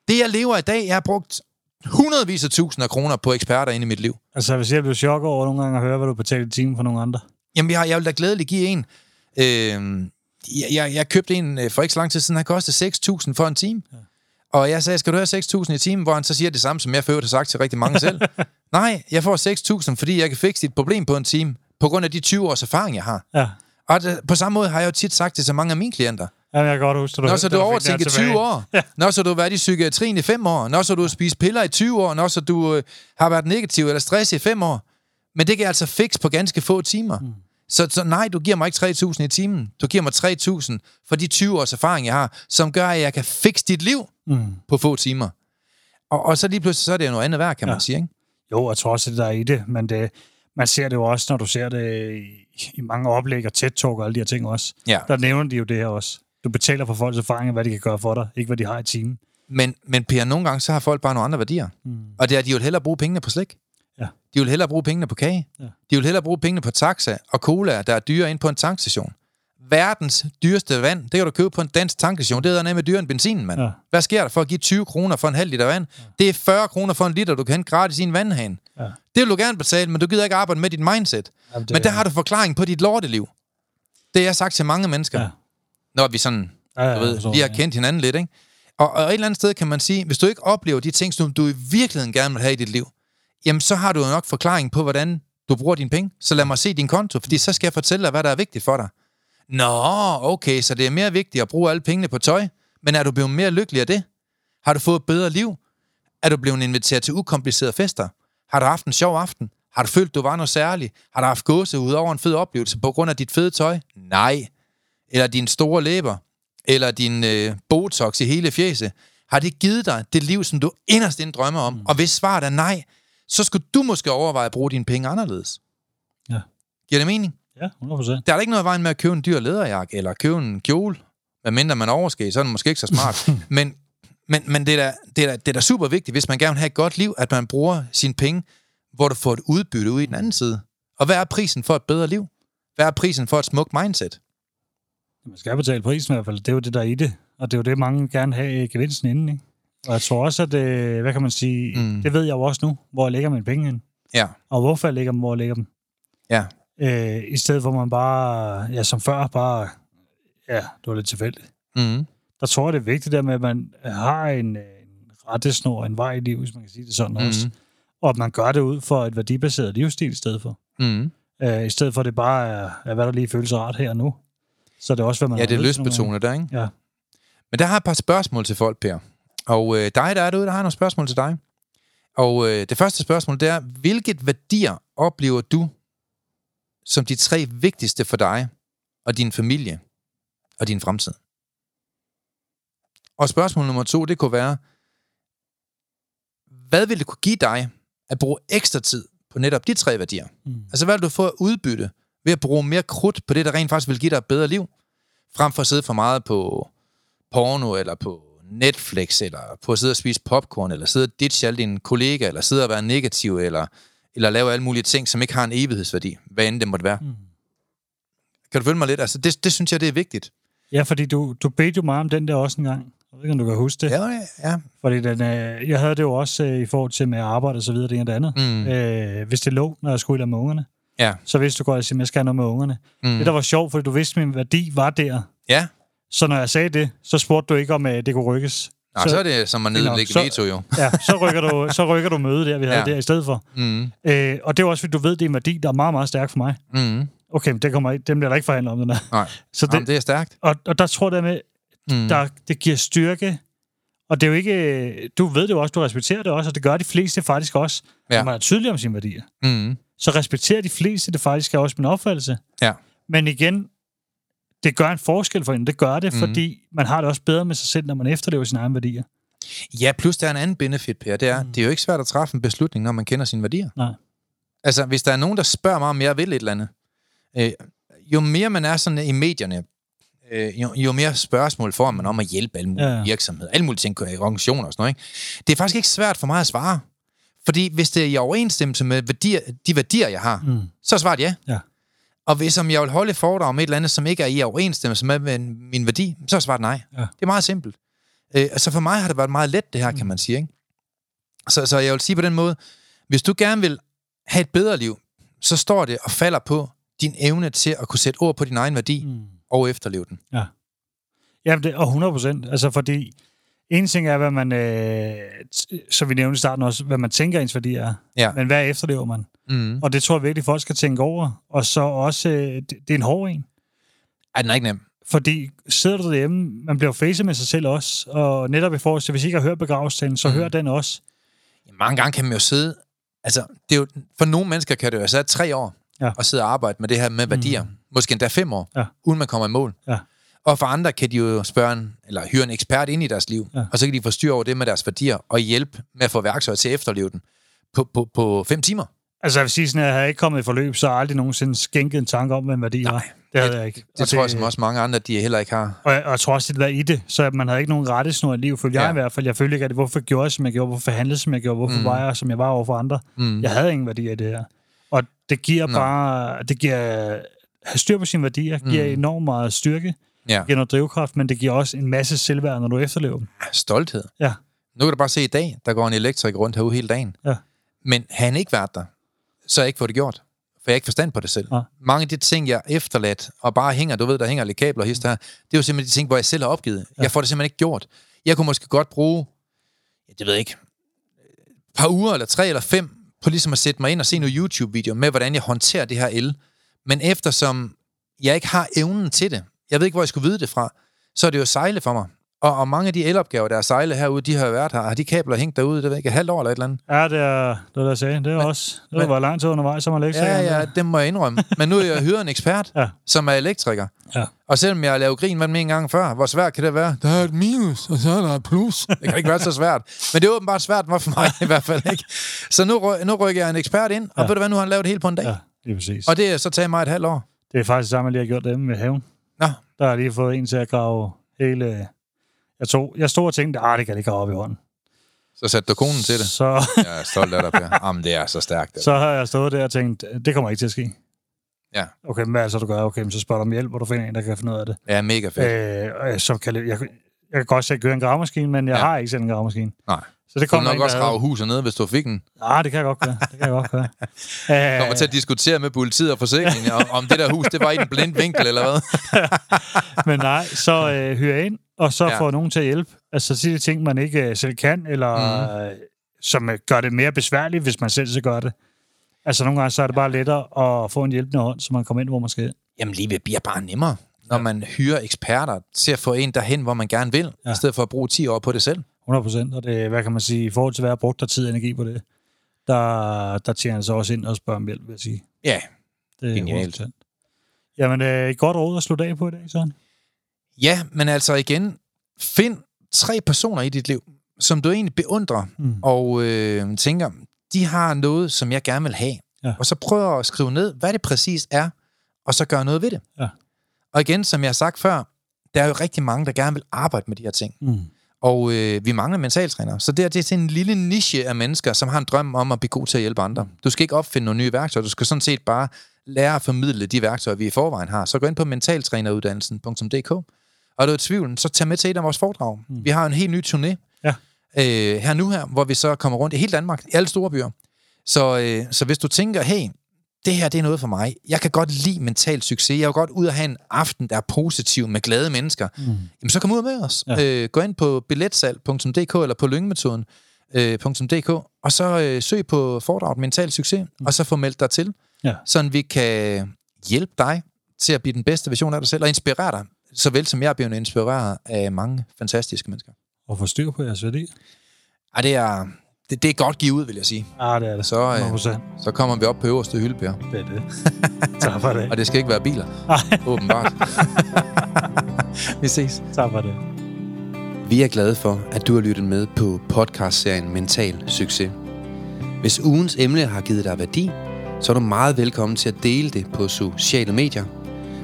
S2: Det, jeg lever i dag, jeg har brugt hundredvis af tusinder af kroner på eksperter ind i mit liv.
S1: Altså, hvis jeg bliver chokket over nogle gange at høre, hvad du betaler i timen for nogle andre.
S2: Jamen, jeg, jeg vil da glædeligt give en. Øh, jeg, jeg, jeg købte en øh, for ikke så lang tid siden, han kostede 6.000 for en time. Ja. Og jeg sagde, skal du have 6.000 i timen? Hvor han så siger det samme, som jeg før har sagt til rigtig mange selv. Nej, jeg får 6.000, fordi jeg kan fikse dit problem på en time, på grund af de 20 års erfaring, jeg har.
S1: Ja.
S2: Og det, på samme måde har jeg jo tit sagt til så mange af mine klienter.
S1: Ja, jeg kan godt huske,
S2: du, Nå, så du overtænker 20 år. Ja. Nå, så du har været i psykiatrien i 5 år. Nå, så du har spist piller i 20 år. Nå, så du øh, har været negativ eller stress i 5 år. Men det kan jeg altså fikse på ganske få timer. Mm. Så, så nej, du giver mig ikke 3.000 i timen. Du giver mig 3.000 for de 20 års erfaring, jeg har, som gør, at jeg kan fikse dit liv mm. på få timer. Og, og så lige pludselig, så er det jo noget andet værd, kan ja. man sige, ikke?
S1: Jo, jeg tror også, det der er i det, men det, man ser det jo også, når du ser det i, i mange oplæg og tæt-talk og alle de her ting også.
S2: Ja.
S1: Der nævner de jo det her også. Du betaler for folks erfaringer, hvad de kan gøre for dig, ikke hvad de har i timen.
S2: Men, men Per, nogle gange så har folk bare nogle andre værdier. Mm. Og det er, at de vil hellere bruge pengene på slik.
S1: Ja.
S2: De vil hellere bruge pengene på kage. Ja. De vil hellere bruge pengene på taxa og cola, der er dyre ind på en tankstation. Verdens dyreste vand, det kan du købe på en dansk tankstation. Det er nemlig dyrere end benzinen, mand. Ja. Hvad sker der for at give 20 kroner for en halv liter vand? Ja. Det er 40 kroner for en liter, du kan hente gratis i en vandhane. Ja. Det vil du gerne betale, men du gider ikke arbejde med dit mindset. Ja, det, men der har du forklaring på dit lorteliv. Det har jeg sagt til mange mennesker. Ja. Når vi sådan, ja, ja, du ved, vi har kendt hinanden lidt, ikke? Og, og et eller andet sted kan man sige, hvis du ikke oplever de ting, som du i virkeligheden gerne vil have i dit liv, jamen så har du jo nok forklaring på, hvordan du bruger dine penge. Så lad mig se din konto, fordi så skal jeg fortælle dig, hvad der er vigtigt for dig. Nå, okay, så det er mere vigtigt at bruge alle pengene på tøj, men er du blevet mere lykkelig af det? Har du fået et bedre liv? Er du blevet inviteret til ukomplicerede fester? Har du haft en sjov aften? Har du følt, du var noget særligt? Har du haft gåse ud over en fed oplevelse på grund af dit fede tøj? Nej. Eller din store læber? Eller din øh, botox i hele fjæse? Har det givet dig det liv, som du inderst inde drømmer om? Mm. Og hvis svaret er nej, så skulle du måske overveje at bruge dine penge anderledes.
S1: Ja.
S2: Giver det mening?
S1: Ja, 100%.
S2: Der er ikke noget vejen med at købe en dyr læderjakke, eller købe en kjole. Hvad mindre man oversker, så er det måske ikke så smart. men men, men det, er da, det, er da, det er da super vigtigt, hvis man gerne vil have et godt liv, at man bruger sine penge, hvor du får et udbytte ud i den anden side. Og hvad er prisen for et bedre liv? Hvad er prisen for et smukt mindset?
S1: Man skal betale prisen i hvert fald. Det er jo det, der er i det. Og det er jo det, mange gerne have i gevinsten inden, ikke? Og jeg tror også, at øh, hvad kan man sige, mm. det ved jeg jo også nu, hvor jeg lægger mine penge hen.
S2: Ja.
S1: Og hvorfor jeg lægger dem, hvor jeg lægger dem.
S2: Ja.
S1: Øh, I stedet for, man bare, ja, som før, bare, ja, det var lidt tilfældigt.
S2: Mm.
S1: Der tror jeg, det er vigtigt der med, at man har en, øh, en rettesnor, en vej i livet, hvis man kan sige det sådan mm. også. Og at man gør det ud for et værdibaseret livsstil i stedet for.
S2: Mm.
S1: Øh, I stedet for, at det bare er, er, hvad der lige føles rart her og nu. Så det er også, hvad man
S2: Ja, det er lystbetonet der, ikke?
S1: Ja.
S2: Men der har et par spørgsmål til folk, Per. Og øh, dig, der er derude, der har nogle spørgsmål til dig. Og øh, det første spørgsmål, det er, hvilket værdier oplever du som de tre vigtigste for dig og din familie og din fremtid? Og spørgsmål nummer to, det kunne være, hvad vil det kunne give dig at bruge ekstra tid på netop de tre værdier? Mm. Altså, hvad vil du få at udbytte ved at bruge mere krudt på det, der rent faktisk vil give dig et bedre liv, frem for at sidde for meget på porno eller på Netflix, eller på at sidde og spise popcorn, eller sidde og ditche alle dine kollegaer, eller sidde og være negativ, eller, eller lave alle mulige ting, som ikke har en evighedsværdi, hvad end det måtte være. Mm. Kan du følge mig lidt? Altså, det, det synes jeg, det er vigtigt.
S1: Ja, fordi du, du bedte jo meget om den der også en gang. Jeg ved ikke, om du kan huske det.
S2: Ja, ja.
S1: Fordi den, øh, jeg havde det jo også øh, i forhold til med arbejde og så videre, det ene og det andet.
S2: Mm.
S1: Øh, hvis det lå, når jeg skulle med ungerne,
S2: ja.
S1: så vidste du godt, at jeg skal have noget med ungerne. Mm. Det, der var sjovt, fordi du vidste, at min værdi var der.
S2: Ja.
S1: Så når jeg sagde det, så spurgte du ikke, om øh, det kunne rykkes.
S2: Nå, så, så er det som at nedlægge så, veto jo.
S1: ja, så rykker du, så rykker du møde der, vi havde ja. der i stedet for.
S2: Mm.
S1: Øh, og det er også, fordi du ved, det er en værdi, der er meget, meget stærk for mig.
S2: Mm.
S1: Okay, men det kommer, dem bliver der ikke forhandlet om, den der.
S2: Nej, så det, Jamen, det er stærkt.
S1: Og, og der tror jeg med, mm. der, det giver styrke Og det er jo ikke... Du ved det jo også, du respekterer det også, og det gør de fleste faktisk også,
S2: Ja.
S1: når man er tydelig om sine værdier.
S2: Mm.
S1: Så respekterer de fleste det faktisk er også min opfattelse.
S2: Ja.
S1: Men igen, det gør en forskel for en. Det gør det, mm. fordi man har det også bedre med sig selv, når man efterlever sine egne værdier.
S2: Ja, plus der er en anden benefit, Per. Det er, mm. det er jo ikke svært at træffe en beslutning, når man kender sine værdier.
S1: Nej.
S2: Altså, hvis der er nogen, der spørger mig, om jeg vil et eller andet, øh, jo mere man er sådan i medierne, øh, jo, jo mere spørgsmål får man om at hjælpe alle mulige
S1: Ja,
S2: virksomheder, alle mulige ting, organisationer og sådan noget. Ikke? Det er faktisk ikke svært for mig at svare. Fordi hvis det er i overensstemmelse med værdier, de værdier, jeg har,
S1: Mm.
S2: så er svaret ja.
S1: Ja.
S2: Og hvis om jeg vil holde foredrag om et eller andet, som ikke er i overensstemmelse med med min værdi, så er svaret nej.
S1: Ja.
S2: Det er meget simpelt. Øh, altså for mig har det været meget let, det her, kan man sige. Ikke? Så, så jeg vil sige på den måde, hvis du gerne vil have et bedre liv, så står det og falder på din evne til at kunne sætte ord på din egen værdi
S1: Mm.
S2: Og efterleve den.
S1: Ja, det, og 100 procent. Altså, fordi en ting er, hvad man, øh, som vi nævnte i starten også, hvad man tænker, ens værdi er.
S2: Ja.
S1: Men hvad efterlever man?
S2: Mm.
S1: Og det tror jeg virkelig, folk skal tænke over. Og så også, øh, det, det er en hård en.
S2: Ej, den er ikke nem.
S1: Fordi sidder du derhjemme, man bliver facet med sig selv også, og netop i forhold til, hvis I ikke har hørt begravelsestalen, så mm. hør den også.
S2: Mange gange kan man jo sidde... Altså, det er jo, for nogle mennesker kan det jo være tre år
S1: Ja.
S2: og sidde og arbejde med det her med værdier. Mm. Måske endda fem år,
S1: Ja.
S2: uden man kommer i mål.
S1: Ja.
S2: Og for andre kan de jo spørge en, eller hyre en ekspert ind i deres liv,
S1: Ja.
S2: og så kan de få styr over det med deres værdier, og hjælpe med at få værktøjer til at efterleve den på, på, på fem timer.
S1: Altså, jeg vil sige sådan, at jeg havde ikke kommet i forløb, så har jeg aldrig nogensinde skænket en tanke om, hvad en værdi
S2: Nej,
S1: var. Det havde jeg ikke.
S2: Det og tror jeg som også mange andre, de heller ikke har.
S1: Og jeg, og jeg tror også, det der i det, så man havde ikke nogen rettesnor i livet, følte
S2: Ja.
S1: jeg i hvert fald. Jeg følte ikke, at det, hvorfor gjorde jeg, som jeg gjorde, hvorfor handlede, som jeg gjorde, hvorfor
S2: Mm.
S1: var jeg, som jeg var over for andre.
S2: Mm.
S1: Jeg havde ingen værdier i det her. Og det giver
S2: Nå.
S1: bare, det giver, have styr på sine værdier, giver
S2: Mm.
S1: enormt meget styrke,
S2: Ja.
S1: giver noget drivkraft, men det giver også en masse selvværd, når du efterlever dem.
S2: Stolthed.
S1: Ja.
S2: Nu kan du bare se i dag, der går en elektriker rundt herude hele dagen.
S1: Ja.
S2: Men han ikke været der, så har jeg ikke fået det gjort. For jeg har ikke forstand på det selv.
S1: Nej.
S2: Mange af de ting, jeg er efterladt, og bare hænger, du ved, der hænger lidt kabler og hister her, det er jo simpelthen de ting, hvor jeg selv har opgivet. Ja. Jeg får det simpelthen ikke gjort. Jeg kunne måske godt bruge, ja, det ved jeg ikke, et par uger eller tre eller fem, på ligesom at sætte mig ind og se nogle YouTube-videoer med, hvordan jeg håndterer det her el. Men eftersom jeg ikke har evnen til det, jeg ved ikke, hvor jeg skulle vide det fra, så er det jo sejle for mig. Og, og mange af de elopgaver, der er sejle herude, de har jo været her. Har de kabler hængt derude, det ved ikke, et halvt år eller et eller andet?
S1: Ja, det er det, det jeg sagde. Det er også. Det
S2: men-
S1: var lang tid undervejs, som elektriker.
S2: Ja, ja, det må jeg indrømme. Men nu er jeg hyret en ekspert,
S1: Ja.
S2: som er elektriker.
S1: Ja.
S2: Og selvom jeg har lavet grin med dem en gang før, hvor svært kan det være? Der er et minus, og så er der et plus. Det kan ikke være så svært. Men det er åbenbart svært for mig i hvert fald. Ikke? Så nu, nu rykker jeg en ekspert ind, og
S1: Ja.
S2: ved du hvad, nu har han lavet det hele på en dag.
S1: Ja, det er præcis.
S2: Og det er så taget mig et halvt år.
S1: Det er faktisk det samme, jeg lige har gjort dem med haven.
S2: Nå,
S1: Der har jeg lige fået en til at grave hele... Jeg, tog, jeg stod og tænkte, ah, det kan jeg ikke grave op i hånden.
S2: så satte du konen til det.
S1: Så,
S2: Jeg er stolt af dig, Per. Jamen, det er så stærkt. Det.
S1: så har jeg stået der og tænkt, det kommer ikke til at ske.
S2: Ja.
S1: Okay, men hvad er det så, du gør? Okay, men så spørger du om hjælp, og du finder en, der kan finde ud af det.
S2: Ja, mega fedt.
S1: Øh, så kan jeg, jeg, jeg kan godt selv køre en gravemaskine, men jeg
S2: Ja.
S1: ja. har ikke selv en gravemaskine.
S2: Nej.
S1: Så det kommer
S2: nok også grave huset ned, hvis du fik den.
S1: Nej, det kan jeg godt gøre. Det kan jeg godt gøre.
S2: Du kommer til at diskutere med politiet og forsikringen, om, om det der hus, det var i en blind vinkel, eller hvad?
S1: Men nej, så øh, hyrer ind, og så
S2: Ja.
S1: ja. får nogen til at hjælpe. Altså sige de ting, man ikke øh, selv kan, eller mm. øh, som øh, gør det mere besværligt, hvis man selv så gør det. Altså nogle gange, så er det bare lettere at få en hjælpende hånd, så man kommer ind, hvor man skal.
S2: Jamen, livet bliver bare nemmere, når man hyrer eksperter til at få en derhen, hvor man gerne vil, ja.
S1: Ja.
S2: i stedet for at bruge 10 år på det selv.
S1: 100 procent, og det, hvad kan man sige, i forhold til, hvad jeg brugt der tid og energi på det, der, der tjener jeg så også ind og spørger om hjælp, vil jeg sige.
S2: Ja,
S1: Det er
S2: Genialt.
S1: 100%. Jamen, øh, et godt råd at slutte af på i dag, Søren.
S2: ja men altså igen, find tre personer i dit liv, som du egentlig beundrer,
S1: Mm.
S2: og øh, tænker, de har noget, som jeg gerne vil have.
S1: Ja.
S2: Og så prøv at skrive ned, hvad det præcis er, og så gøre noget ved det.
S1: Ja.
S2: Og igen, som jeg har sagt før, der er jo rigtig mange, der gerne vil arbejde med de her ting.
S1: Mm.
S2: Og øh, vi mangler mentaltrænere. Så det, er, det er sådan en lille niche af mennesker, som har en drøm om at blive god til at hjælpe andre. Du skal ikke opfinde nogle nye værktøjer. Du skal sådan set bare lære at formidle de værktøjer, vi i forvejen har. Så gå ind på mentaltræneruddannelsen.dk. Og er du i tvivl, så tag med til et af vores foredrag. Mm. Vi har en helt ny turné
S1: Ja.
S2: øh, her nu her, hvor vi så kommer rundt i hele Danmark, i alle store byer. Så, øh, så hvis du tænker, hey, det her det er noget for mig. Jeg kan godt lide mental succes. Jeg vil godt ud og have en aften, der er positiv med glade mennesker. Mm. Jamen, så kom ud med os. Ja.
S1: Ja.
S2: Øh, gå ind på billetsalg.dk eller på lyngemetoden.dk og så øh, søg på foredraget Mental Succes, mm. og så få meldt dig til,
S1: Ja.
S2: sådan vi kan hjælpe dig til at blive den bedste version af dig selv, og inspirere dig, såvel som jeg er blevet inspireret af mange fantastiske mennesker.
S1: at få styr på jeres værdi.
S2: Ej, det er, det, det er godt givet ud, vil jeg sige.
S1: Ja, det er det.
S2: Så, øh,
S1: 100%.
S2: så kommer vi op på øverste hylde, Per.
S1: Det er det. tak for det.
S2: Og det skal ikke være biler, åbenbart. vi ses.
S1: tak for det.
S2: Vi er glade for, at du har lyttet med på podcastserien Mental Succes. Hvis ugens emne har givet dig værdi, så er du meget velkommen til at dele det på sociale medier.